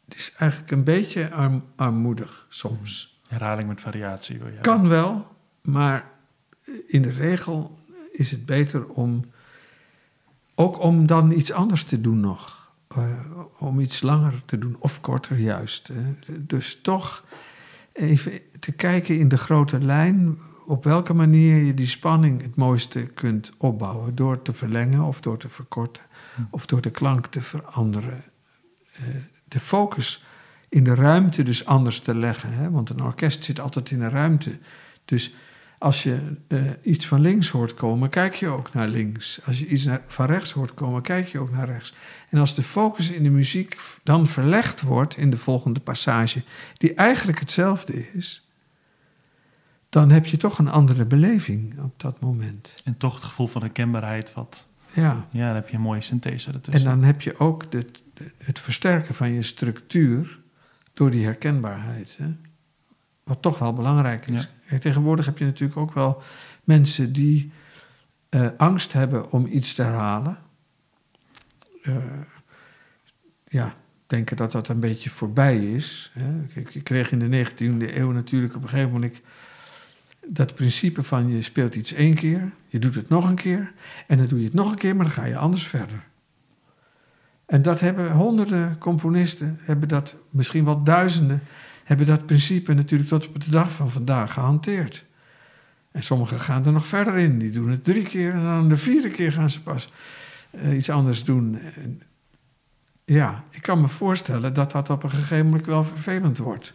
S3: is eigenlijk een beetje arm, armoedig soms.
S2: Herhaling met variatie. wil je
S3: Kan wel, maar in de regel is het beter om ook om dan iets anders te doen nog. Eh, om iets langer te doen, of korter juist. Dus toch even te kijken in de grote lijn op welke manier je die spanning het mooiste kunt opbouwen. Door te verlengen of door te verkorten of door de klank te veranderen. Eh, de focus in de ruimte dus anders te leggen. Hè? Want een orkest zit altijd in een ruimte. Dus als je eh, iets van links hoort komen, kijk je ook naar links. Als je iets naar- van rechts hoort komen, kijk je ook naar rechts. En als de focus in de muziek dan verlegd wordt in de volgende passage, die eigenlijk hetzelfde is, dan heb je toch een andere beleving op dat moment.
S2: En toch het gevoel van herkenbaarheid. Wat,
S3: Ja.
S2: ja, dan heb je een mooie synthese
S3: En
S2: ertussen.
S3: dan heb je ook de- het versterken van je structuur door die herkenbaarheid. Hè? Wat toch wel belangrijk is.
S2: Ja.
S3: Kijk, tegenwoordig heb je natuurlijk ook wel mensen die eh, angst hebben om iets te herhalen. Eh, ja, denken dat dat een beetje voorbij is. Hè? Je kreeg in de 19e eeuw natuurlijk op een gegeven moment dat principe van je speelt iets één keer, je doet het nog een keer en dan doe je het nog een keer, maar dan ga je anders verder. En dat hebben honderden componisten, hebben dat misschien wel duizenden, hebben dat principe natuurlijk tot op de dag van vandaag gehanteerd. En sommigen gaan er nog verder in, die doen het drie keer en dan de vierde keer gaan ze pas eh, iets anders doen. En ja, ik kan me voorstellen dat dat op een gegeven moment wel vervelend wordt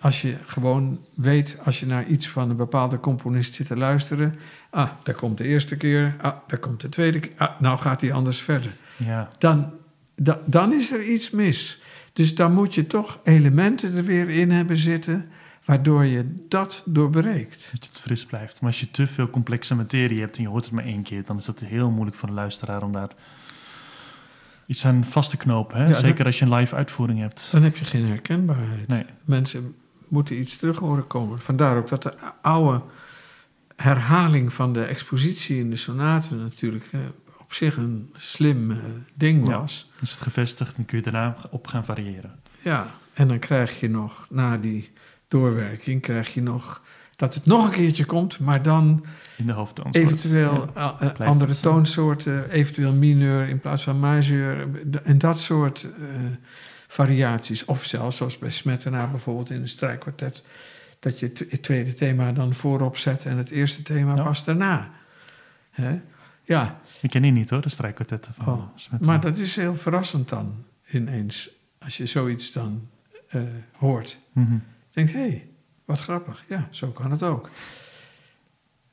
S3: als je gewoon weet, als je naar iets van een bepaalde componist zit te luisteren. Ah, daar komt de eerste keer. Ah, daar komt de tweede keer. Ah, nou gaat hij anders verder.
S2: Ja,
S3: Dan, da- dan is er iets mis. Dus dan moet je toch elementen er weer in hebben zitten. waardoor je dat doorbreekt.
S2: dat het fris blijft. Maar als je te veel complexe materie hebt en je hoort het maar één keer, dan is het heel moeilijk voor de luisteraar om daar iets aan vast te knopen. Hè?
S3: Ja,
S2: Zeker
S3: dat-
S2: als je een live uitvoering hebt.
S3: Dan heb je geen herkenbaarheid.
S2: Nee.
S3: Mensen moeten iets terug horen komen. Vandaar ook dat de oude herhaling van de expositie in de sonaten natuurlijk op zich een slim eh, ding
S2: Ja.
S3: was.
S2: Is het gevestigd en kun je daarna op gaan variëren.
S3: Ja, en dan krijg je nog, na die doorwerking, krijg je nog dat het nog een keertje komt, maar dan
S2: In de hoofdtoon.
S3: eventueel
S2: Ja.
S3: eh, eh, andere toonsoorten, eventueel mineur in plaats van majeur en dat soort variaties. Of zelfs zoals bij Smetana bijvoorbeeld in een strijkkwartet, dat je het tweede thema dan voorop zet en het eerste thema
S2: Ja.
S3: pas daarna. Hè? Ja,
S2: Ik ken die niet hoor, de strijkkwartetten van
S3: Oh, maar dat is heel verrassend dan ineens, als je zoiets dan eh, hoort.
S2: Mhm.
S3: denkt, hé, hey, wat grappig. Ja, zo kan het ook.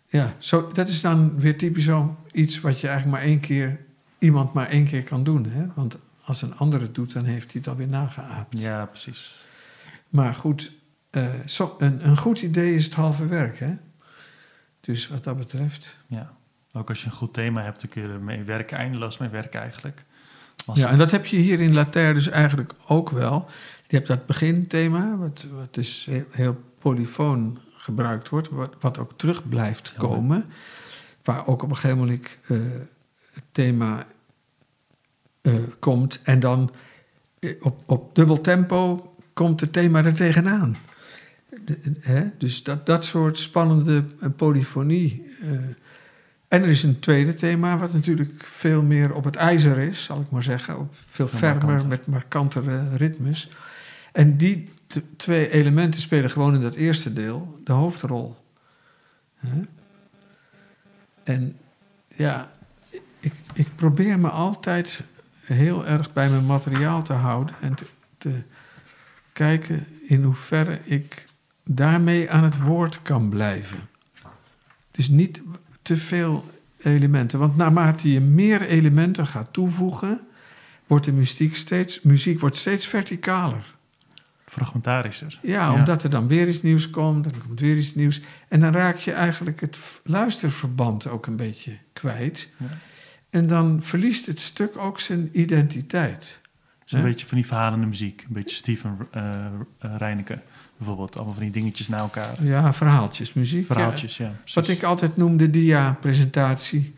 S3: Ja, zo, dat is dan weer typisch zo iets wat je eigenlijk maar één keer, iemand maar één keer kan doen. Hè? Want als een ander het doet, dan heeft hij het alweer nageaapt.
S2: Ja, precies.
S3: Maar goed, eh, zo, een, een goed idee is het halve werk. Hè? Dus wat dat betreft.
S2: Ja. Ook als je een goed thema hebt, dan kun je ermee werken, eindeloos mee werken eigenlijk. Als
S3: Ja, en dat heb je hier in Lataire dus eigenlijk ook wel. Je hebt dat beginthema, wat, wat dus heel, polyfoon gebruikt wordt, wat, wat ook terug blijft
S2: Ja,
S3: komen. Waar ook op een gegeven moment eh, het thema eh, komt. En dan eh, op, op dubbel tempo komt het thema er tegenaan. De- hè? Dus dat, dat soort spannende polyfonie. En er is een tweede thema, wat natuurlijk veel meer op het ijzer is, zal ik maar zeggen. Op veel fermer,
S2: markanter.
S3: met markantere ritmes. En die twee elementen spelen gewoon in dat eerste deel de hoofdrol. En ja, ik, ik probeer me altijd heel erg bij mijn materiaal te houden en te, te kijken in hoeverre ik daarmee aan het woord kan blijven. Dus niet te veel elementen, want naarmate je meer elementen gaat toevoegen, wordt de muziek steeds, muziek wordt steeds verticaler.
S2: Fragmentarischer.
S3: Ja,
S2: Ja.
S3: omdat er dan weer iets nieuws komt, dan komt weer iets nieuws. En dan raak je eigenlijk het luisterverband ook een beetje kwijt.
S2: Ja.
S3: En dan verliest het stuk ook zijn identiteit.
S2: Dus een beetje van die verhalende muziek. Een beetje Steven eh eh, Reineke bijvoorbeeld. Allemaal van die dingetjes na elkaar.
S3: Ja, verhaaltjes, muziek.
S2: Verhaaltjes, ja.
S3: Wat ik altijd noemde dia-presentatie.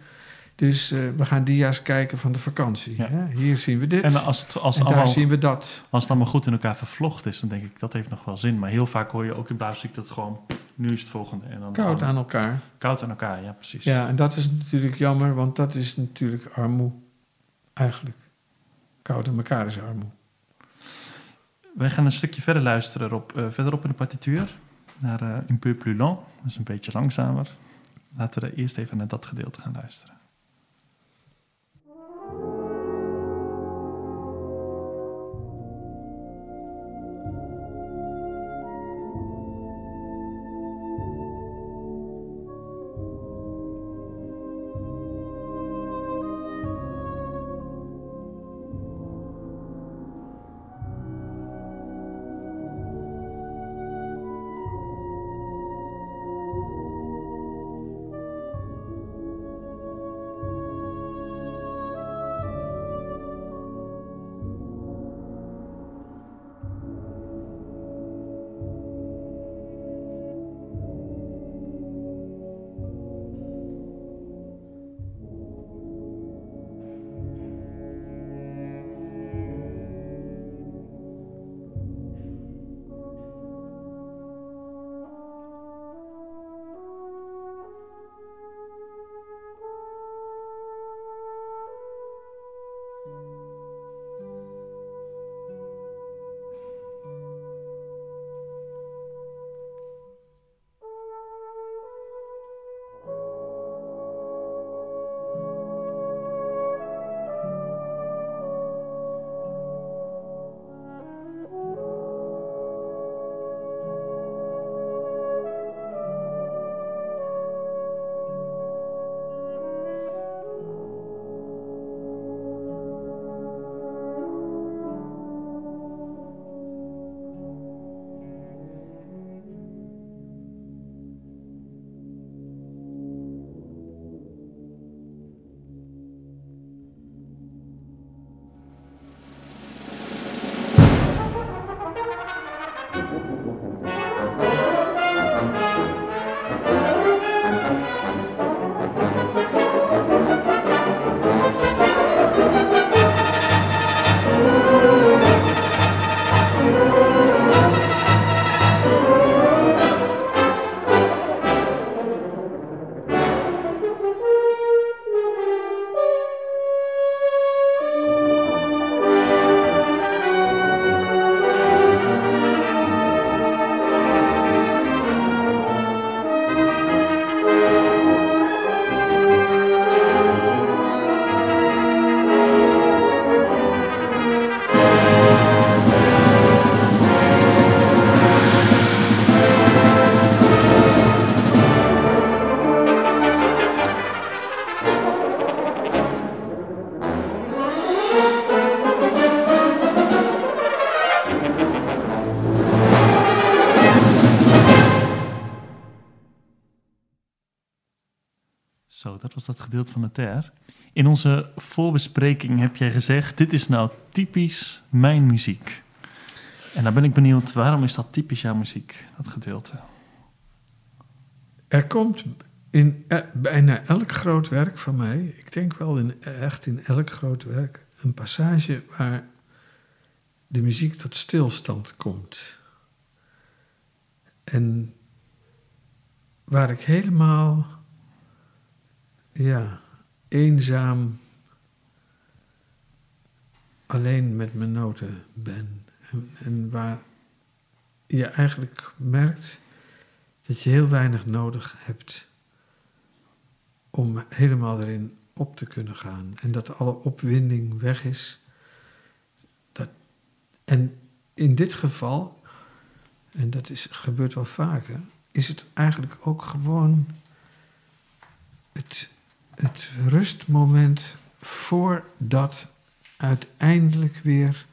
S3: Dus eh, we gaan dia's kijken van de vakantie.
S2: Ja.
S3: hè. Hier zien we dit.
S2: En als het, als,
S3: en
S2: het
S3: daar
S2: allemaal,
S3: zien we dat.
S2: als het allemaal goed in elkaar vervlochten is, dan denk ik dat heeft nog wel zin. Maar heel vaak hoor je ook in blaasmuziek dat gewoon nu is het volgende. En dan
S3: Koud
S2: gewoon
S3: aan elkaar.
S2: koud aan elkaar, ja precies.
S3: Ja, en dat is natuurlijk jammer, want dat is natuurlijk armoe. Eigenlijk. Koud aan elkaar is armoe.
S2: Wij gaan een stukje verder luisteren op, eh, verderop in de partituur. Naar eh Un peu plus lent. Is een beetje langzamer. Laten we er eerst even naar dat gedeelte gaan luisteren. Van. In onze voorbespreking heb jij gezegd: Dit is nou typisch mijn muziek. En dan ben ik benieuwd, waarom is dat typisch jouw muziek, dat gedeelte?
S3: Er komt in eh, bijna elk groot werk van mij, ik denk wel in, echt in elk groot werk, een passage waar de muziek tot stilstand komt. En waar ik helemaal, ja, eenzaam alleen met mijn noten ben. En, en waar je eigenlijk merkt dat je heel weinig nodig hebt om helemaal erin op te kunnen gaan. En dat alle opwinding weg is. Dat, en in dit geval, en dat is, gebeurt wel vaker, is het eigenlijk ook gewoon het, het rustmoment voordat uiteindelijk weer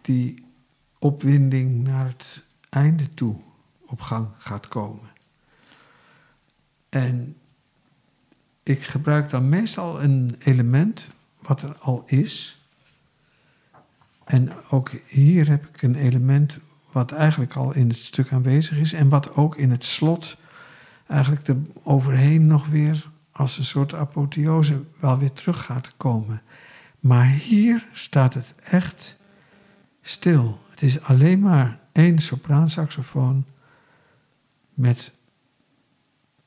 S3: die opwinding naar het einde toe op gang gaat komen. En ik gebruik dan meestal een element wat er al is. En ook hier heb ik een element wat eigenlijk al in het stuk aanwezig is en wat ook in het slot eigenlijk er overheen nog weer als een soort apotheose wel weer terug gaat komen. Maar hier staat het echt stil. Het is alleen maar één sopraansaxofoon met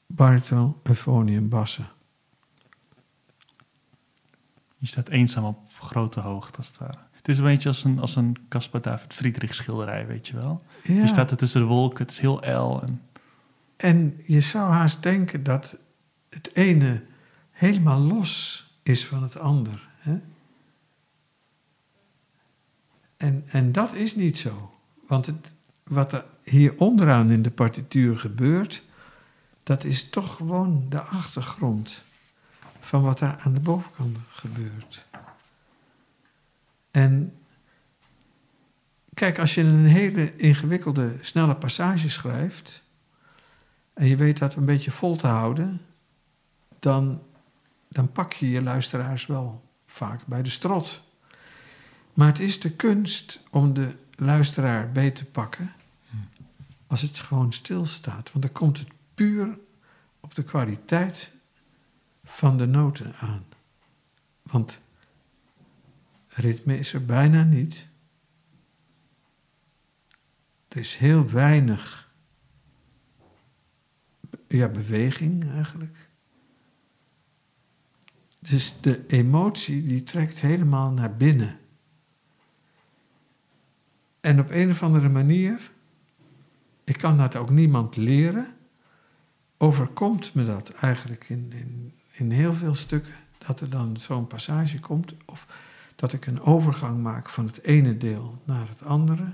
S3: bariton, euphonium, bassen.
S2: Je staat eenzaam op grote hoogte, als het ware. Het is een beetje als een, als een Caspar David Friedrich schilderij, weet je wel.
S3: Ja.
S2: Je staat er tussen de wolken, het is heel el. En,
S3: En je zou haast denken dat het ene helemaal los is van het ander. Hè? En, en dat is niet zo. Want het, wat er hier onderaan in de partituur gebeurt, dat is toch gewoon de achtergrond van wat er aan de bovenkant gebeurt. En kijk, als je een hele ingewikkelde, snelle passage schrijft, en je weet dat een beetje vol te houden, dan, dan pak je je luisteraars wel vaak bij de strot. Maar het is de kunst om de luisteraar beet te pakken als het gewoon stilstaat. Want dan komt het puur op de kwaliteit van de noten aan. Want ritme is er bijna niet. Er is heel weinig ja, beweging eigenlijk. Dus de emotie die trekt helemaal naar binnen. En op een of andere manier, ik kan dat ook niemand leren, overkomt me dat eigenlijk in, in, in heel veel stukken. Dat er dan zo'n passage komt, of dat ik een overgang maak van het ene deel naar het andere,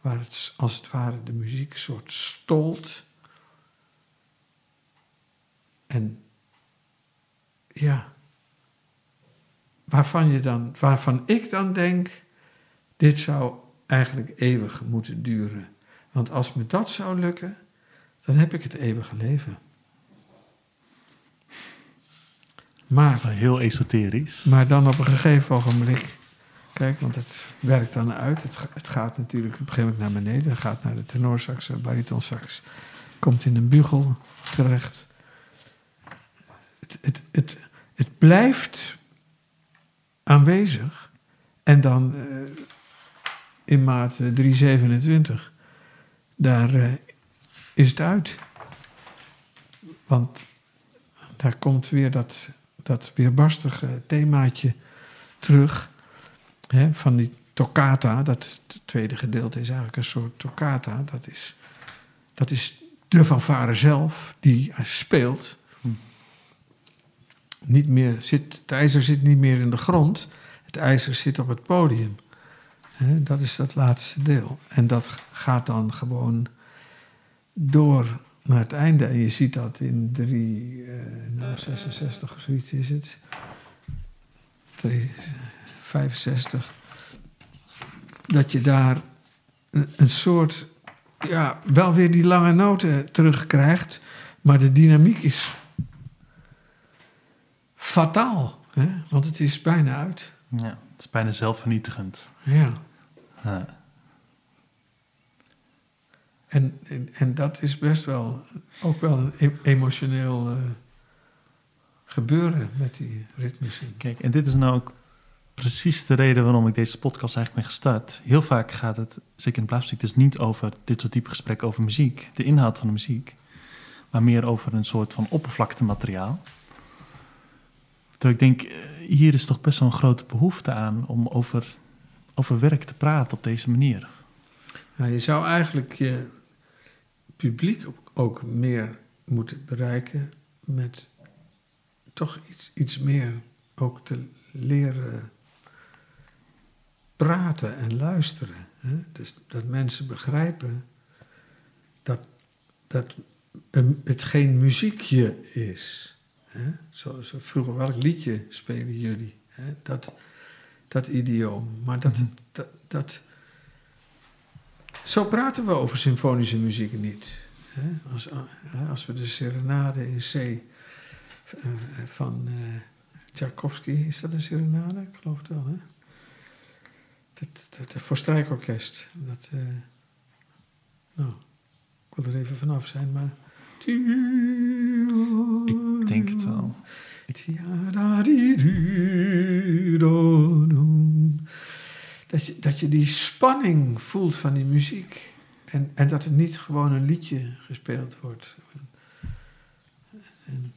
S3: waar het als het ware de muziek soort stolt. En ja, waarvan, je dan, waarvan ik dan denk, dit zou eigenlijk eeuwig moeten duren. Want als me dat zou lukken, dan heb ik het eeuwige leven.
S2: dat
S3: Maar,
S2: is wel heel esoterisch.
S3: maar dan op een gegeven ogenblik, kijk, want het werkt dan uit. Het, het gaat natuurlijk op een gegeven moment naar beneden. Het gaat naar de tenorsax, de baritonsax. Komt in een bugel terecht. Het, het, het, het blijft aanwezig. En dan eh, in maat eh, 327, daar eh, is het uit. Want daar komt weer dat, dat weerbarstige themaatje terug. Hè, van die toccata, dat tweede gedeelte is eigenlijk een soort toccata. Dat is, dat is de fanfare zelf die speelt. Niet meer zit, het ijzer zit niet meer in de grond, het ijzer zit op het podium. Dat is dat laatste deel. En dat gaat dan gewoon door naar het einde. En je ziet dat in 3, eh, nou 66 of zoiets is het. 3, 65. Dat je daar een, een soort, ja, wel weer die lange noten terugkrijgt. Maar de dynamiek is fataal. Hè? Want het is bijna uit.
S2: Ja, het is bijna zelfvernietigend.
S3: Ja.
S2: Ja.
S3: En, en, en dat is best wel ook wel een e- emotioneel eh, gebeuren met die ritmemuziek.
S2: Kijk, en dit is nou ook precies de reden waarom ik deze podcast eigenlijk ben gestart. Heel vaak gaat het, zeker in blaasmuziek, dus niet over dit soort type gesprekken over muziek, de inhoud van de muziek, maar meer over een soort van oppervlaktemateriaal. Terwijl ik denk, eh, hier is toch best wel een grote behoefte aan om over, over werk te praten op deze manier.
S3: Nou, je zou eigenlijk je publiek ook- meer moeten bereiken met toch iets, iets meer ook te leren praten en luisteren. Hè? Dus dat mensen begrijpen dat, dat het geen muziekje is. Hè? We vroeger, welk liedje spelen jullie? Hè? Dat, dat idioom. Maar dat, het- dat, dat, zo praten we over symfonische muziek niet. Hè? Als, hè, als we de serenade in C eh, van eh Tchaikovsky, is dat een serenade? Ik geloof het wel, hè? Dat, dat, dat voor strijkorkest. Dat, eh, nou, ik wil er even vanaf zijn, maar...
S2: Ik denk het wel.
S3: Dat je, dat je die spanning voelt van die muziek. En, en dat het niet gewoon een liedje gespeeld wordt. En,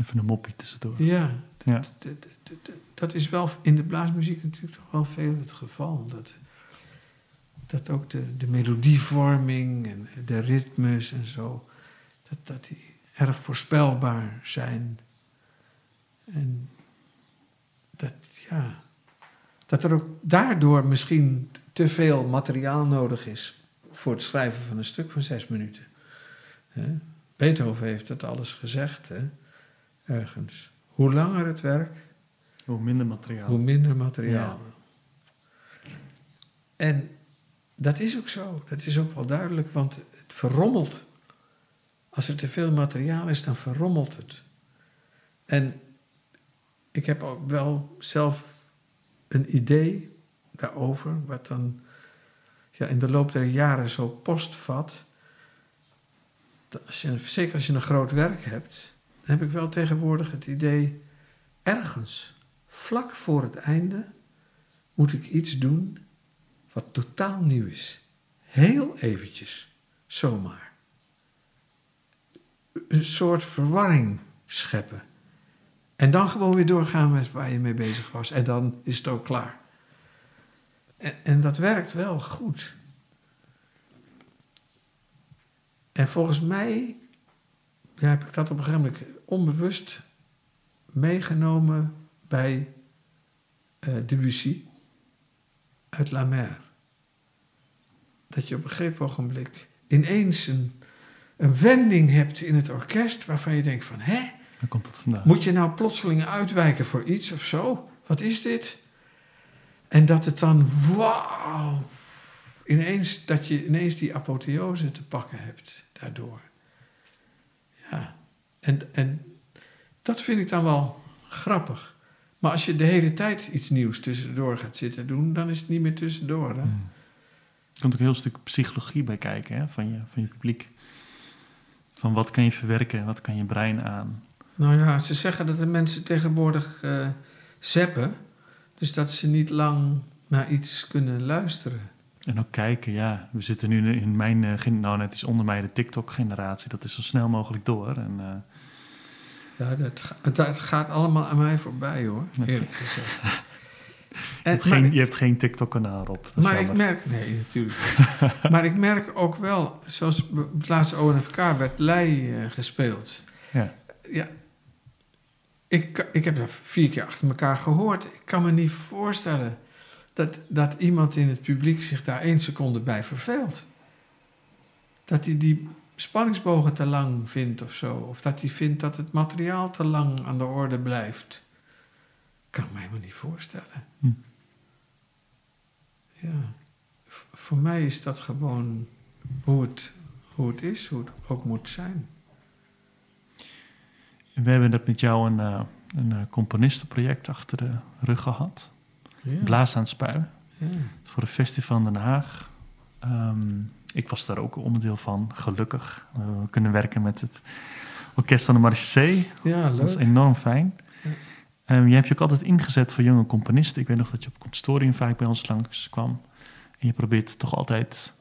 S2: Even een moppie tussendoor.
S3: ja,
S2: Ja.
S3: d- d- d- d- dat is wel in de blaasmuziek natuurlijk toch wel veel het geval. Dat, dat ook de, de melodievorming en de ritmes en zo, dat, dat die erg voorspelbaar zijn. En dat, ja, dat er ook daardoor misschien te veel materiaal nodig is voor het schrijven van een stuk van zes minuten. Beethoven heeft dat alles gezegd, hè? ergens. Hoe langer het werk,
S2: Hoe minder materiaal.
S3: hoe minder materiaal. En dat is ook zo. Dat is ook wel duidelijk, want het verrommelt. Als er te veel materiaal is, dan verrommelt het. En ik heb ook wel zelf een idee daarover, wat dan ja, in de loop der jaren zo postvat. Als je, zeker als je een groot werk hebt, dan heb ik wel tegenwoordig het idee, ergens, vlak voor het einde, moet ik iets doen wat totaal nieuw is. Heel eventjes, zomaar. Een soort verwarring scheppen. En dan gewoon weer doorgaan met waar je mee bezig was. En dan is het ook klaar. En, en dat werkt wel goed. En volgens mij heb ik dat op een gegeven moment onbewust meegenomen bij eh, Debussy uit La Mer. Dat je op een gegeven ogenblik ineens een, een wending hebt in het orkest waarvan je denkt van, hè,
S2: Dan komt het vandaan.
S3: moet je nou plotseling uitwijken voor iets of zo? Wat is dit? En dat het dan, wauw, ineens, dat je ineens die apotheose te pakken hebt daardoor. Ja, en, en dat vind ik dan wel grappig. Maar als je de hele tijd iets nieuws tussendoor gaat zitten doen, dan is het niet meer tussendoor. Hè?
S2: Hmm. Er komt ook een heel stuk psychologie bij kijken hè, van, je, van je publiek. Van wat kan je verwerken, wat kan je brein aan.
S3: Nou ja, ze zeggen dat de mensen tegenwoordig eh zeppen. Dus dat ze niet lang naar iets kunnen luisteren.
S2: En ook kijken, ja, we zitten nu in mijn, gen- nou net iets onder mij, de TikTok-generatie. Dat is zo snel mogelijk door. En, eh,
S3: Ja, dat, dat gaat allemaal aan mij voorbij hoor, eerlijk gezegd.
S2: je, hebt geen, je hebt geen TikTok-kanaal op.
S3: Maar ik merk, nee natuurlijk maar ik merk ook wel, zoals het laatste ONFK werd Lei eh, gespeeld.
S2: Ja.
S3: Ja, ik, ik heb dat vier keer achter elkaar gehoord. Ik kan me niet voorstellen dat, dat iemand in het publiek zich daar één seconde bij verveelt. Dat hij die spanningsbogen te lang vindt of zo. Of dat hij vindt dat het materiaal te lang aan de orde blijft. Kan mij me niet voorstellen.
S2: Hm.
S3: Ja, v- voor mij is dat gewoon hoe het, hoe het is, hoe het ook moet zijn.
S2: We hebben net met jou een, eh, een eh, componistenproject achter de rug gehad.
S3: Ja.
S2: Blaas aan het spui.
S3: Ja.
S2: Voor een festival in Den Haag. Ehm, ik was daar ook onderdeel van, gelukkig. Eh, we kunnen werken met het orkest van de Marchesee.
S3: ja,
S2: Dat was
S3: leuk.
S2: enorm fijn. Um, je hebt je ook altijd ingezet voor jonge componisten. Ik weet nog dat je op consortium vaak bij ons langs kwam. En je probeert toch altijd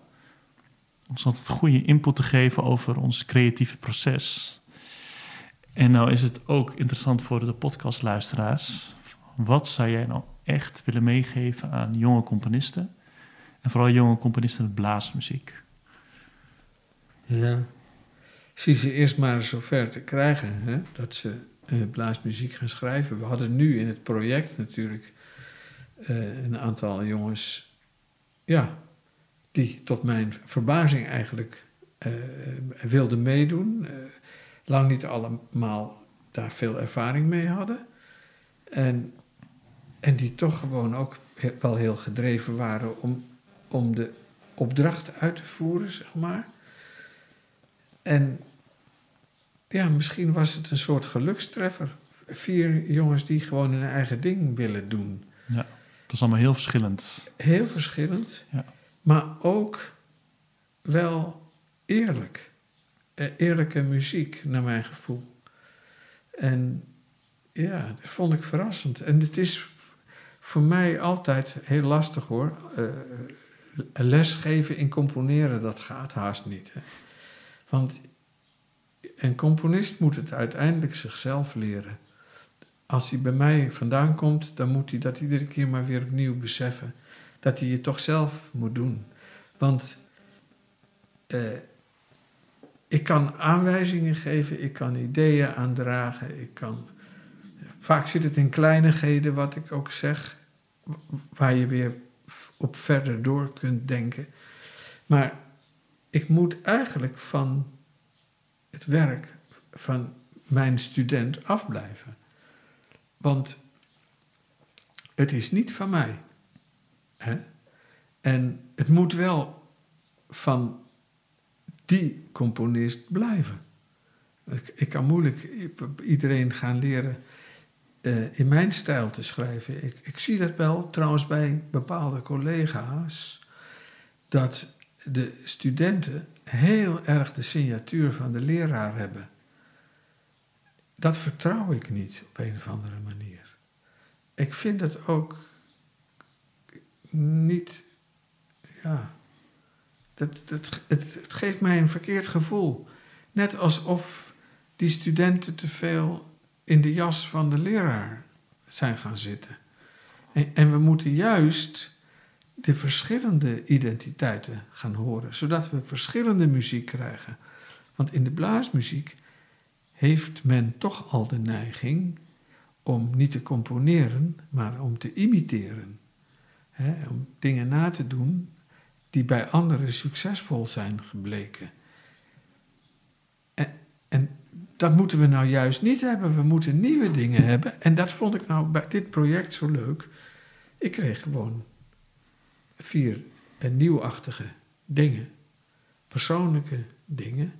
S2: ons altijd goede input te geven over ons creatieve proces. En nou is het ook interessant voor de podcastluisteraars. Wat zou jij nou echt willen meegeven aan jonge componisten? En vooral jonge componisten met blaasmuziek.
S3: Ja, zie ze eerst maar zover te krijgen hè? dat ze blaasmuziek gaan schrijven. We hadden nu in het project natuurlijk uh, een aantal jongens, ja, die tot mijn verbazing eigenlijk uh, wilden meedoen. lang niet allemaal daar veel ervaring mee hadden. En, en die toch gewoon ook wel heel gedreven waren om, om de opdracht uit te voeren, zeg maar. En ja, misschien was het een soort gelukstreffer. Vier jongens die gewoon hun eigen ding willen doen.
S2: Ja, dat is allemaal heel verschillend.
S3: Heel verschillend,
S2: ja.
S3: maar ook wel eerlijk. Eh, eerlijke muziek, naar mijn gevoel. En ja, dat vond ik verrassend. En het is voor mij altijd heel lastig hoor. Uh, lesgeven in componeren, dat gaat haast niet. Hè. Want een componist moet het uiteindelijk zichzelf leren. Als hij bij mij vandaan komt, dan moet hij dat iedere keer maar weer opnieuw beseffen. Dat hij het toch zelf moet doen. Want eh, ik kan aanwijzingen geven, ik kan ideeën aandragen, ik kan. Vaak zit het in kleinigheden, wat ik ook zeg, waar je weer op verder door kunt denken. Maar ik moet eigenlijk van het werk van mijn student afblijven. Want het is niet van mij. Hè? En het moet wel van die componist blijven. Ik, ik kan moeilijk iedereen gaan leren uh, in mijn stijl te schrijven. Ik, ik zie dat wel trouwens bij bepaalde collega's, dat de studenten heel erg de signatuur van de leraar hebben. Dat vertrouw ik niet op een of andere manier. Ik vind het ook niet, ja, dat, dat, het, het geeft mij een verkeerd gevoel. Net alsof die studenten te veel in de jas van de leraar zijn gaan zitten. En, en we moeten juist de verschillende identiteiten gaan horen, zodat we verschillende muziek krijgen. Want in de blaasmuziek heeft men toch al de neiging om niet te componeren, maar om te imiteren. om dingen na te doen die bij anderen succesvol zijn gebleken. En, en dat moeten we nou juist niet hebben. We moeten nieuwe dingen hebben. En dat vond ik nou bij dit project zo leuk. Ik kreeg gewoon vier nieuwachtige dingen, persoonlijke dingen,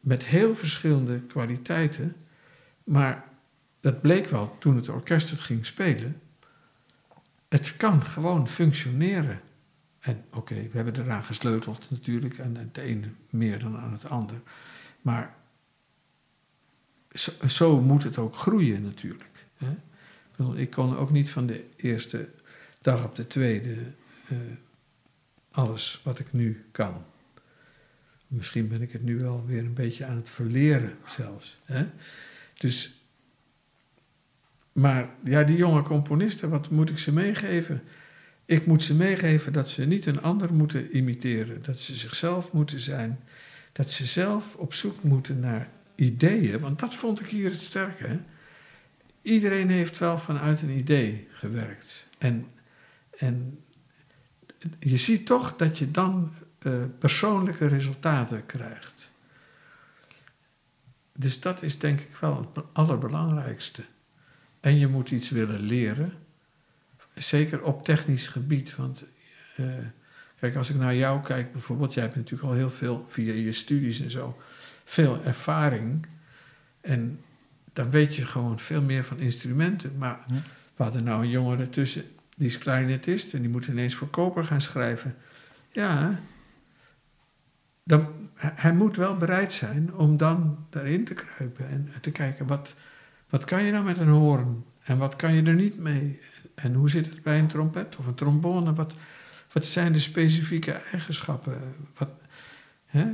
S3: met heel verschillende kwaliteiten. Maar dat bleek wel toen het orkest het ging spelen. Het kan gewoon functioneren. En oké, we hebben eraan gesleuteld natuurlijk, en het ene meer dan aan het ander. Maar zo, zo moet het ook groeien natuurlijk. Hè? Ik kon ook niet van de eerste dag op de tweede uh, alles wat ik nu kan. Misschien ben ik het nu wel weer een beetje aan het verleren zelfs. Hè? Dus, maar ja, die jonge componisten, wat moet ik ze meegeven? Ik moet ze meegeven dat ze niet een ander moeten imiteren, dat ze zichzelf moeten zijn, dat ze zelf op zoek moeten naar ideeën, want dat vond ik hier het sterke. Hè? Iedereen heeft wel vanuit een idee gewerkt. En, en je ziet toch dat je dan uh, persoonlijke resultaten krijgt. Dus dat is denk ik wel het allerbelangrijkste. En je moet iets willen leren, zeker op technisch gebied. Want uh, kijk, als ik naar jou kijk bijvoorbeeld, jij hebt natuurlijk al heel veel via je studies en zo, veel ervaring. En dan weet je gewoon veel meer van instrumenten. Maar we hadden nou een jongere tussen die is clarinetist en die moet ineens voor koper gaan schrijven. Ja, dan, hij moet wel bereid zijn om dan daarin te kruipen en te kijken wat, wat kan je nou met een hoorn. En wat kan je er niet mee? En hoe zit het bij een trompet of een trombone? Wat, wat zijn de specifieke eigenschappen? Wat, hè?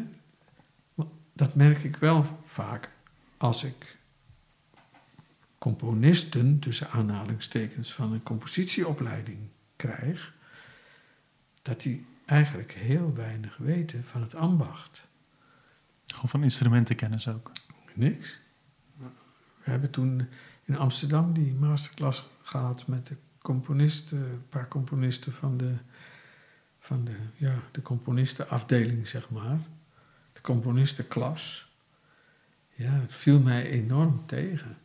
S3: Dat merk ik wel vaak als ik componisten, tussen aanhalingstekens, van een compositieopleiding krijg, dat die eigenlijk heel weinig weten van het ambacht.
S2: Gewoon van instrumentenkennis ook.
S3: Niks. We hebben toen in Amsterdam die masterclass gehad met de componisten, een paar componisten van de, van de, ja, de componistenafdeling, zeg maar. De componistenklas. Ja, het viel mij enorm tegen.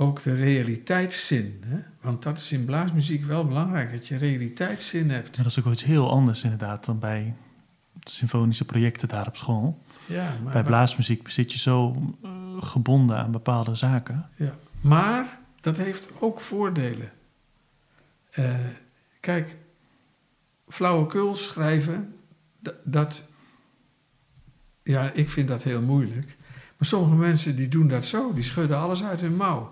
S3: Ook de realiteitszin. Hè? Want dat is in blaasmuziek wel belangrijk, dat je realiteitszin hebt.
S2: Maar dat is ook iets heel anders inderdaad dan bij symfonische projecten daar op school.
S3: Ja, maar,
S2: bij blaasmuziek zit je zo uh, gebonden aan bepaalde zaken.
S3: Ja, maar dat heeft ook voordelen. Uh, kijk, flauwekul schrijven, dat, ja, ik vind dat heel moeilijk. Maar sommige mensen die doen dat zo, die schudden alles uit hun mouw.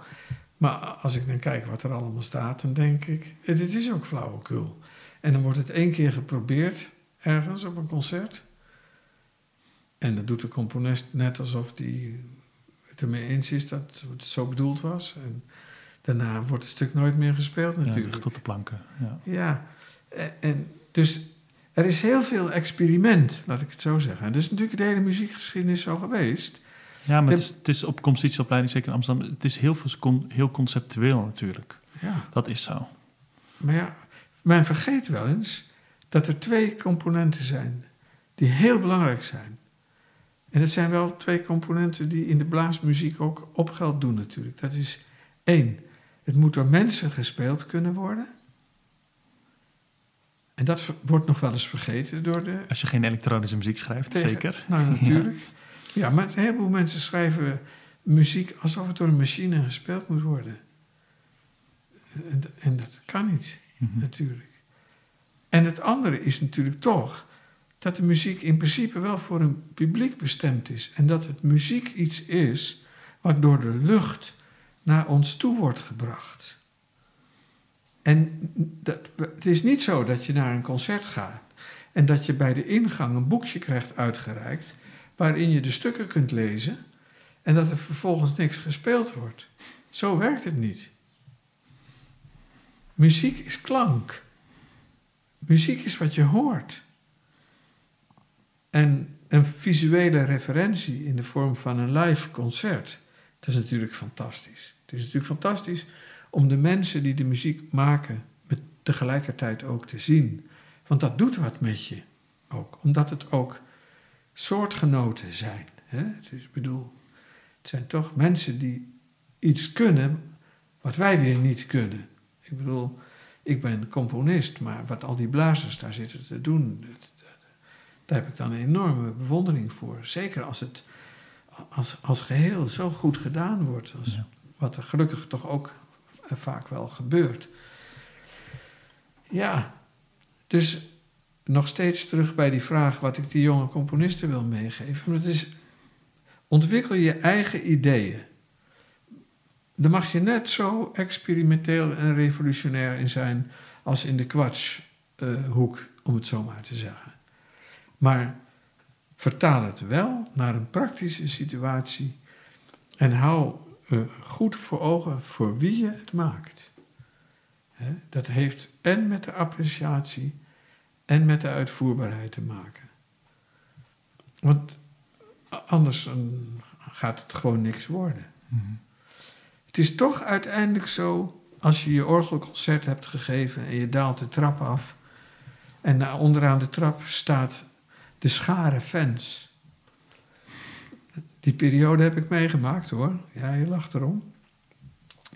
S3: Maar als ik dan kijk wat er allemaal staat, dan denk ik, dit is ook flauwekul. En dan wordt het één keer geprobeerd, ergens op een concert. En dan doet de componist net alsof hij het ermee eens is dat het zo bedoeld was. En daarna wordt het stuk nooit meer gespeeld natuurlijk.
S2: Ja, tot de planken. Ja,
S3: ja en dus er is heel veel experiment, laat ik het zo zeggen. En dat is natuurlijk de hele muziekgeschiedenis zo geweest.
S2: Ja, maar het is, het is, op compositieopleiding, zeker in Amsterdam, het is heel, veel, heel conceptueel natuurlijk.
S3: Ja.
S2: Dat is zo.
S3: Maar ja, men vergeet wel eens dat er twee componenten zijn die heel belangrijk zijn. En het zijn wel twee componenten die in de blaasmuziek ook op geld doen natuurlijk. Dat is één, het moet door mensen gespeeld kunnen worden. En dat wordt nog wel eens vergeten door de...
S2: Als je geen elektronische muziek schrijft,
S3: tegen,
S2: zeker.
S3: Nou, natuurlijk. Ja. Ja, maar een heleboel mensen schrijven muziek alsof het door een machine gespeeld moet worden. En, en dat kan niet, mm -hmm. natuurlijk. En het andere is natuurlijk toch dat de muziek in principe wel voor een publiek bestemd is. En dat het muziek iets is wat door de lucht naar ons toe wordt gebracht. En dat, het is niet zo dat je naar een concert gaat en dat je bij de ingang een boekje krijgt uitgereikt waarin je de stukken kunt lezen en dat er vervolgens niks gespeeld wordt. Zo werkt het niet. Muziek is klank. Muziek is wat je hoort. En een visuele referentie in de vorm van een live concert, dat is natuurlijk fantastisch. Het is natuurlijk fantastisch om de mensen die de muziek maken tegelijkertijd ook te zien. Want dat doet wat met je ook, omdat het ook soortgenoten zijn. Hè? Dus ik bedoel, het zijn toch mensen die iets kunnen wat wij weer niet kunnen. Ik bedoel, ik ben componist, maar wat al die blazers daar zitten te doen, daar heb ik dan een enorme bewondering voor. Zeker als het als, als geheel zo goed gedaan wordt, als, ja. wat er gelukkig toch ook vaak wel gebeurt. Ja, dus nog steeds terug bij die vraag wat ik die jonge componisten wil meegeven. Maar het is, ontwikkel je eigen ideeën. Daar mag je net zo experimenteel en revolutionair in zijn als in de kwatshoek, om het zo maar te zeggen. Maar vertaal het wel naar een praktische situatie en hou uh, goed voor ogen voor wie je het maakt. Dat heeft en met de appreciatie en met de uitvoerbaarheid te maken. Want anders gaat het gewoon niks worden.
S2: Mm-hmm.
S3: Het is toch uiteindelijk zo, als je je orgelconcert hebt gegeven en je daalt de trap af en onderaan de trap staat de schare fans. Die periode heb ik meegemaakt hoor. Ja, je lacht erom.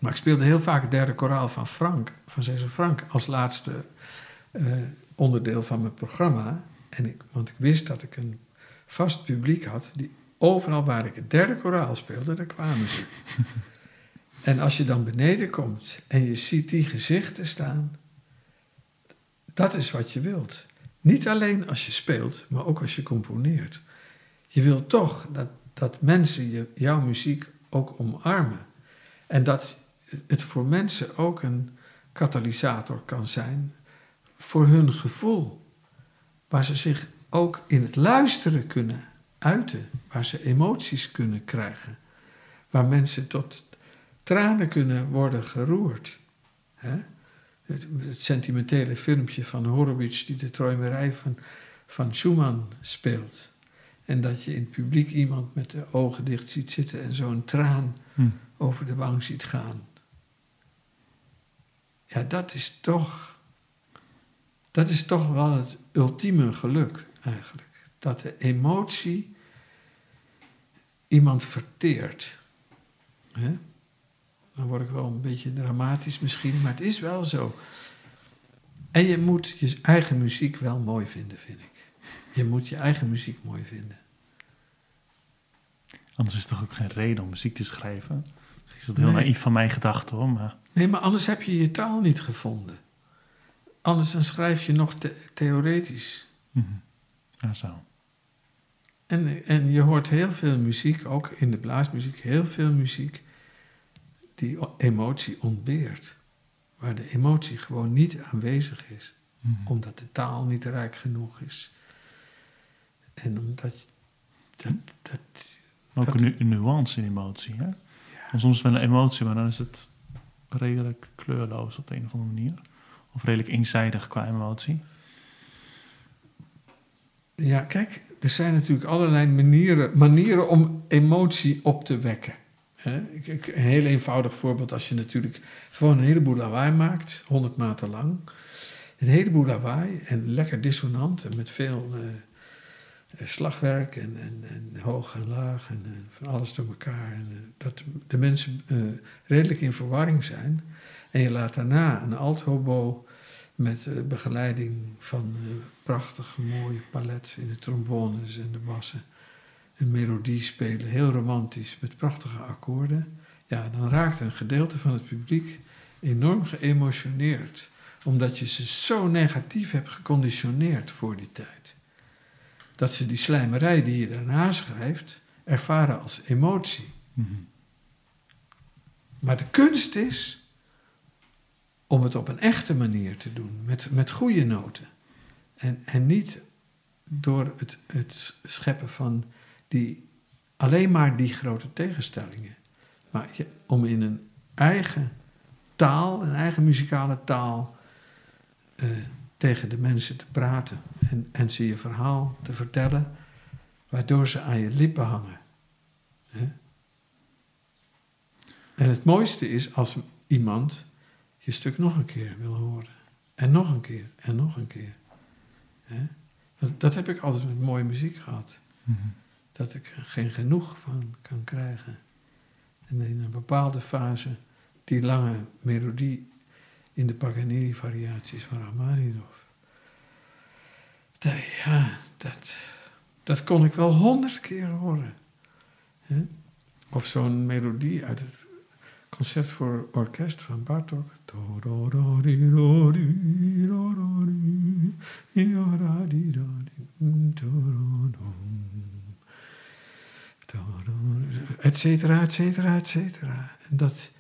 S3: Maar ik speelde heel vaak het derde koraal van Frank, van Cesar Frank, als laatste uh, onderdeel van mijn programma. En ik, want ik wist dat ik een vast publiek had, die overal waar ik het derde koraal speelde, daar kwamen ze. en als je dan beneden komt en je ziet die gezichten staan, dat is wat je wilt. Niet alleen als je speelt, maar ook als je componeert. Je wilt toch dat, dat mensen je, jouw muziek ook omarmen. En dat het voor mensen ook een katalysator kan zijn voor hun gevoel. Waar ze zich ook in het luisteren kunnen uiten, waar ze emoties kunnen krijgen, waar mensen tot tranen kunnen worden geroerd. Hè? Het, het, sentimentele filmpje van Horowitz die de träumerij van, van Schumann speelt. En dat je in het publiek iemand met de ogen dicht ziet zitten en zo'n traan hm. over de wang ziet gaan. Ja, dat is toch. Dat is toch wel het ultieme geluk eigenlijk. Dat de emotie iemand verteert. Dan word ik wel een beetje dramatisch misschien, maar het is wel zo. En je moet je eigen muziek wel mooi vinden, vind ik. Je moet je eigen muziek mooi vinden.
S2: Anders is het toch ook geen reden om muziek te schrijven? Is dat heel naïef van mijn gedachten hoor. Maar...
S3: Nee, maar anders heb je je taal niet gevonden. Anders dan schrijf je nog theoretisch.
S2: Mm Ja, zo.
S3: En, en je hoort heel veel muziek, ook in de blaasmuziek, heel veel muziek die emotie ontbeert. Waar de emotie gewoon niet aanwezig is. Mhm. Omdat de taal niet rijk genoeg is. En omdat dat, dat,
S2: ook een, een, nuance in emotie. Hè? Ja. Soms wel een emotie, maar dan is het redelijk kleurloos op de een of andere manier. Of redelijk eenzijdig qua emotie.
S3: Ja, kijk, er zijn natuurlijk allerlei manieren, manieren om emotie op te wekken. Een heel eenvoudig voorbeeld, als je natuurlijk gewoon een heleboel lawaai maakt, honderd maten lang. Een heleboel lawaai en lekker dissonant en met veel uh, slagwerk en, en, en, hoog en laag en, en, van alles door elkaar. En, uh, dat de mensen redelijk in verwarring zijn. En je laat daarna een althobo met begeleiding van prachtig mooie palet in de trombones en de bassen een melodie spelen, heel romantisch, met prachtige akkoorden, ja, dan raakt een gedeelte van het publiek enorm geëmotioneerd, omdat je ze zo negatief hebt geconditioneerd voor die tijd. Dat ze die slijmerij die je daarna schrijft, ervaren als emotie. Mhm. Maar de kunst is om het op een echte manier te doen, met, met goede noten. En, en niet door het, het scheppen van die alleen maar die grote tegenstellingen. Maar om in een eigen taal, een eigen muzikale taal, uh, tegen de mensen te praten en, en ze je verhaal te vertellen, waardoor ze aan je lippen hangen. En het mooiste is als iemand je stuk nog een keer wil horen. En nog een keer, en nog een keer. Dat, dat heb ik altijd met mooie muziek gehad. Mm dat ik er geen genoeg van kan krijgen. En in een bepaalde fase, die lange melodie in de Paganini-variaties van Rachmaninoff. Ja, dat, dat kon ik wel honderd keer horen. Of zo'n melodie uit het concert voor orkest van Bartok. et cetera, et cetera, et cetera. En dat,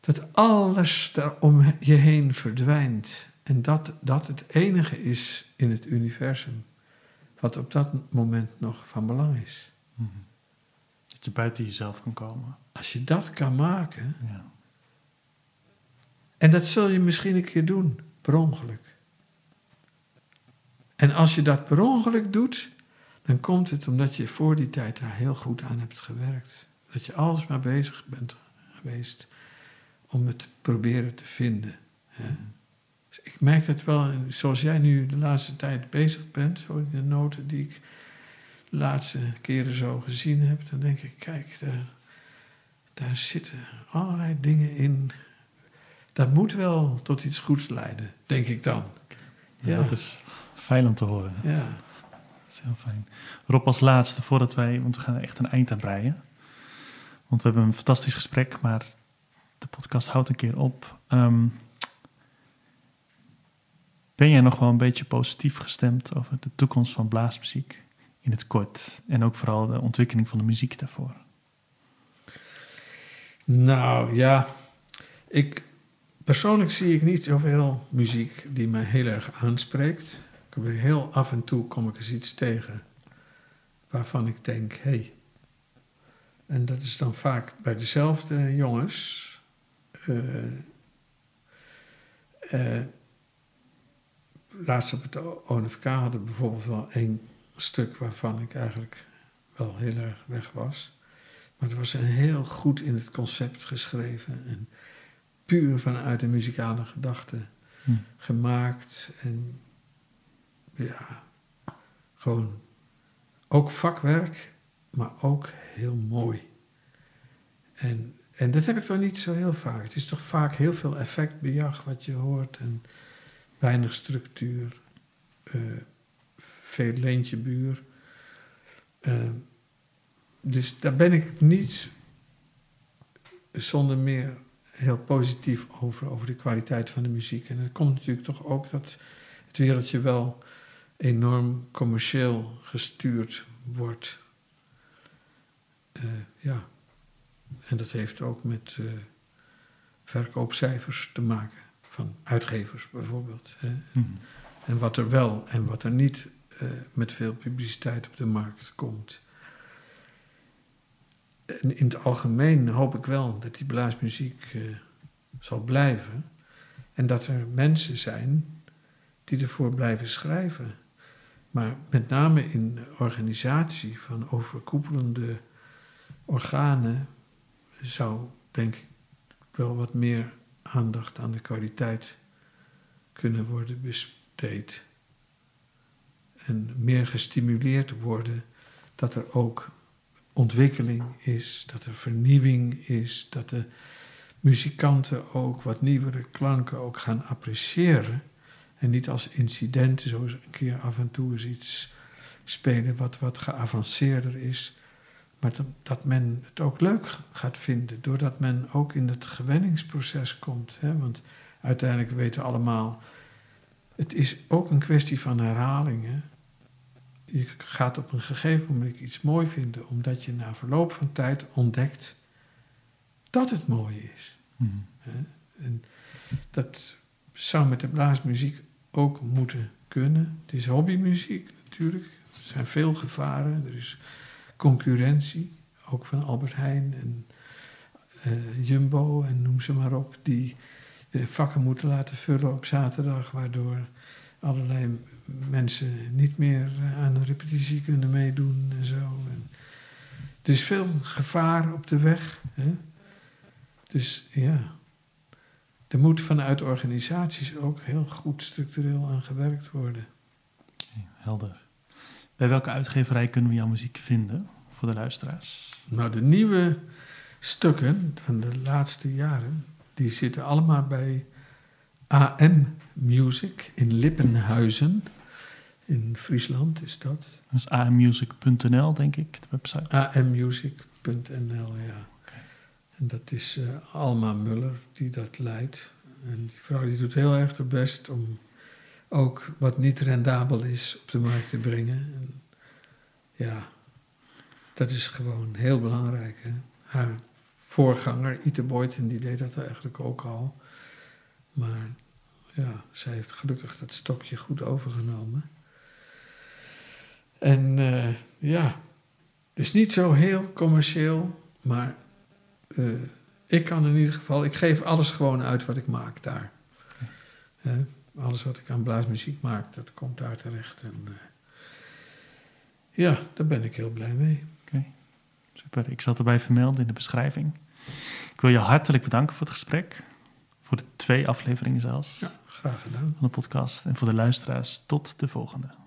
S3: dat alles daar om je heen verdwijnt. En dat dat het enige is in het universum wat op dat moment nog van belang is.
S2: Mhm. Dat je buiten jezelf kan komen.
S3: Als je dat kan maken. Ja. En dat zul je misschien een keer doen, per ongeluk. En als je dat per ongeluk doet, dan komt het omdat je voor die tijd daar heel goed aan hebt gewerkt. Dat je alles maar bezig bent geweest om het te proberen te vinden. Hè? Dus ik merk dat wel, zoals jij nu de laatste tijd bezig bent, zo de noten die ik de laatste keren zo gezien heb, dan denk ik, kijk, daar, daar zitten allerlei dingen in. Dat moet wel tot iets goeds leiden, denk ik dan.
S2: Ja, dat is fijn om te horen.
S3: Ja
S2: is heel fijn. Rob, als laatste, voordat wij, want we gaan echt een eind aan breien. Want we hebben een fantastisch gesprek, maar de podcast houdt een keer op. Ehm, ben jij nog wel een beetje positief gestemd over de toekomst van blaasmuziek in het kort? En ook vooral de ontwikkeling van de muziek daarvoor?
S3: Nou ja, Ik, persoonlijk zie ik niet zoveel muziek die mij heel erg aanspreekt. Ik heel af en toe kom ik eens iets tegen waarvan ik denk, hé. Hey. En dat is dan vaak bij dezelfde jongens. Uh, uh, laatst op het ONFK hadden we bijvoorbeeld wel één stuk waarvan ik eigenlijk wel heel erg weg was. Maar het was een heel goed in het concept geschreven en puur vanuit de muzikale gedachte hm. gemaakt. En ja, gewoon ook vakwerk, maar ook heel mooi. En, en dat heb ik toch niet zo heel vaak. Het is toch vaak heel veel effectbejag wat je hoort en weinig structuur, uh, veel leentjebuur. Uh, dus daar ben ik niet zonder meer heel positief over, over de kwaliteit van de muziek. En het komt natuurlijk toch ook dat het wereldje wel enorm commercieel gestuurd wordt. Uh, ja. En dat heeft ook met uh, verkoopcijfers te maken. Van uitgevers bijvoorbeeld. Hè. Mm. En wat er wel en wat er niet uh, met veel publiciteit op de markt komt. In het algemeen hoop ik wel dat die blaasmuziek zal blijven. En dat er mensen zijn die ervoor blijven schrijven. Maar met name in organisatie van overkoepelende organen zou denk ik wel wat meer aandacht aan de kwaliteit kunnen worden besteed. En meer gestimuleerd worden dat er ook ontwikkeling is, dat er vernieuwing is, dat de muzikanten ook wat nieuwere klanken ook gaan appreciëren. En niet als incident, zo een keer af en toe eens iets spelen wat wat geavanceerder is. Maar dat, men het ook leuk gaat vinden, doordat men ook in het gewenningsproces komt. Hè? Want uiteindelijk weten we allemaal, het is ook een kwestie van herhalingen. Je gaat op een gegeven moment iets mooi vinden, omdat je na verloop van tijd ontdekt dat het mooi is. Mm. En dat zou met de blaasmuziek ook moeten kunnen. Het is hobbymuziek natuurlijk. Er zijn veel gevaren. Er is concurrentie, ook van Albert Heijn en uh, Jumbo en noem ze maar op, die de vakken moeten laten vullen op zaterdag, waardoor allerlei mensen niet meer eh, aan een repetitie kunnen meedoen en zo. En er is veel gevaar op de weg. Hè? Dus ja, er moet vanuit organisaties ook heel goed structureel aan gewerkt worden.
S2: helder. Bij welke uitgeverij kunnen we jouw muziek vinden voor de luisteraars?
S3: Nou, de nieuwe stukken van de laatste jaren, die zitten allemaal bij AM Music in Lippenhuizen. In Friesland is dat.
S2: Dat is ammusic.nl, denk ik, de website.
S3: ammusic.nl, ja. En dat is uh, Alma Muller die dat leidt. En die vrouw die doet heel erg haar best om ook wat niet rendabel is op de markt te brengen. En ja, dat is gewoon heel belangrijk. Hè? Haar voorganger, Ite Boyten, die deed dat eigenlijk ook al. Maar ja, zij heeft gelukkig dat stokje goed overgenomen. En uh, ja, dus niet zo heel commercieel, maar uh, ik kan in ieder geval, ik geef alles gewoon uit wat ik maak daar. alles wat ik aan blaasmuziek maak, dat komt daar terecht. En, uh, ja, daar ben ik heel blij mee.
S2: Oké, super. Ik zal het erbij vermelden in de beschrijving. Ik wil je hartelijk bedanken voor het gesprek. Voor de twee afleveringen zelfs.
S3: Ja, graag gedaan.
S2: Van de podcast. En voor de luisteraars, tot de volgende.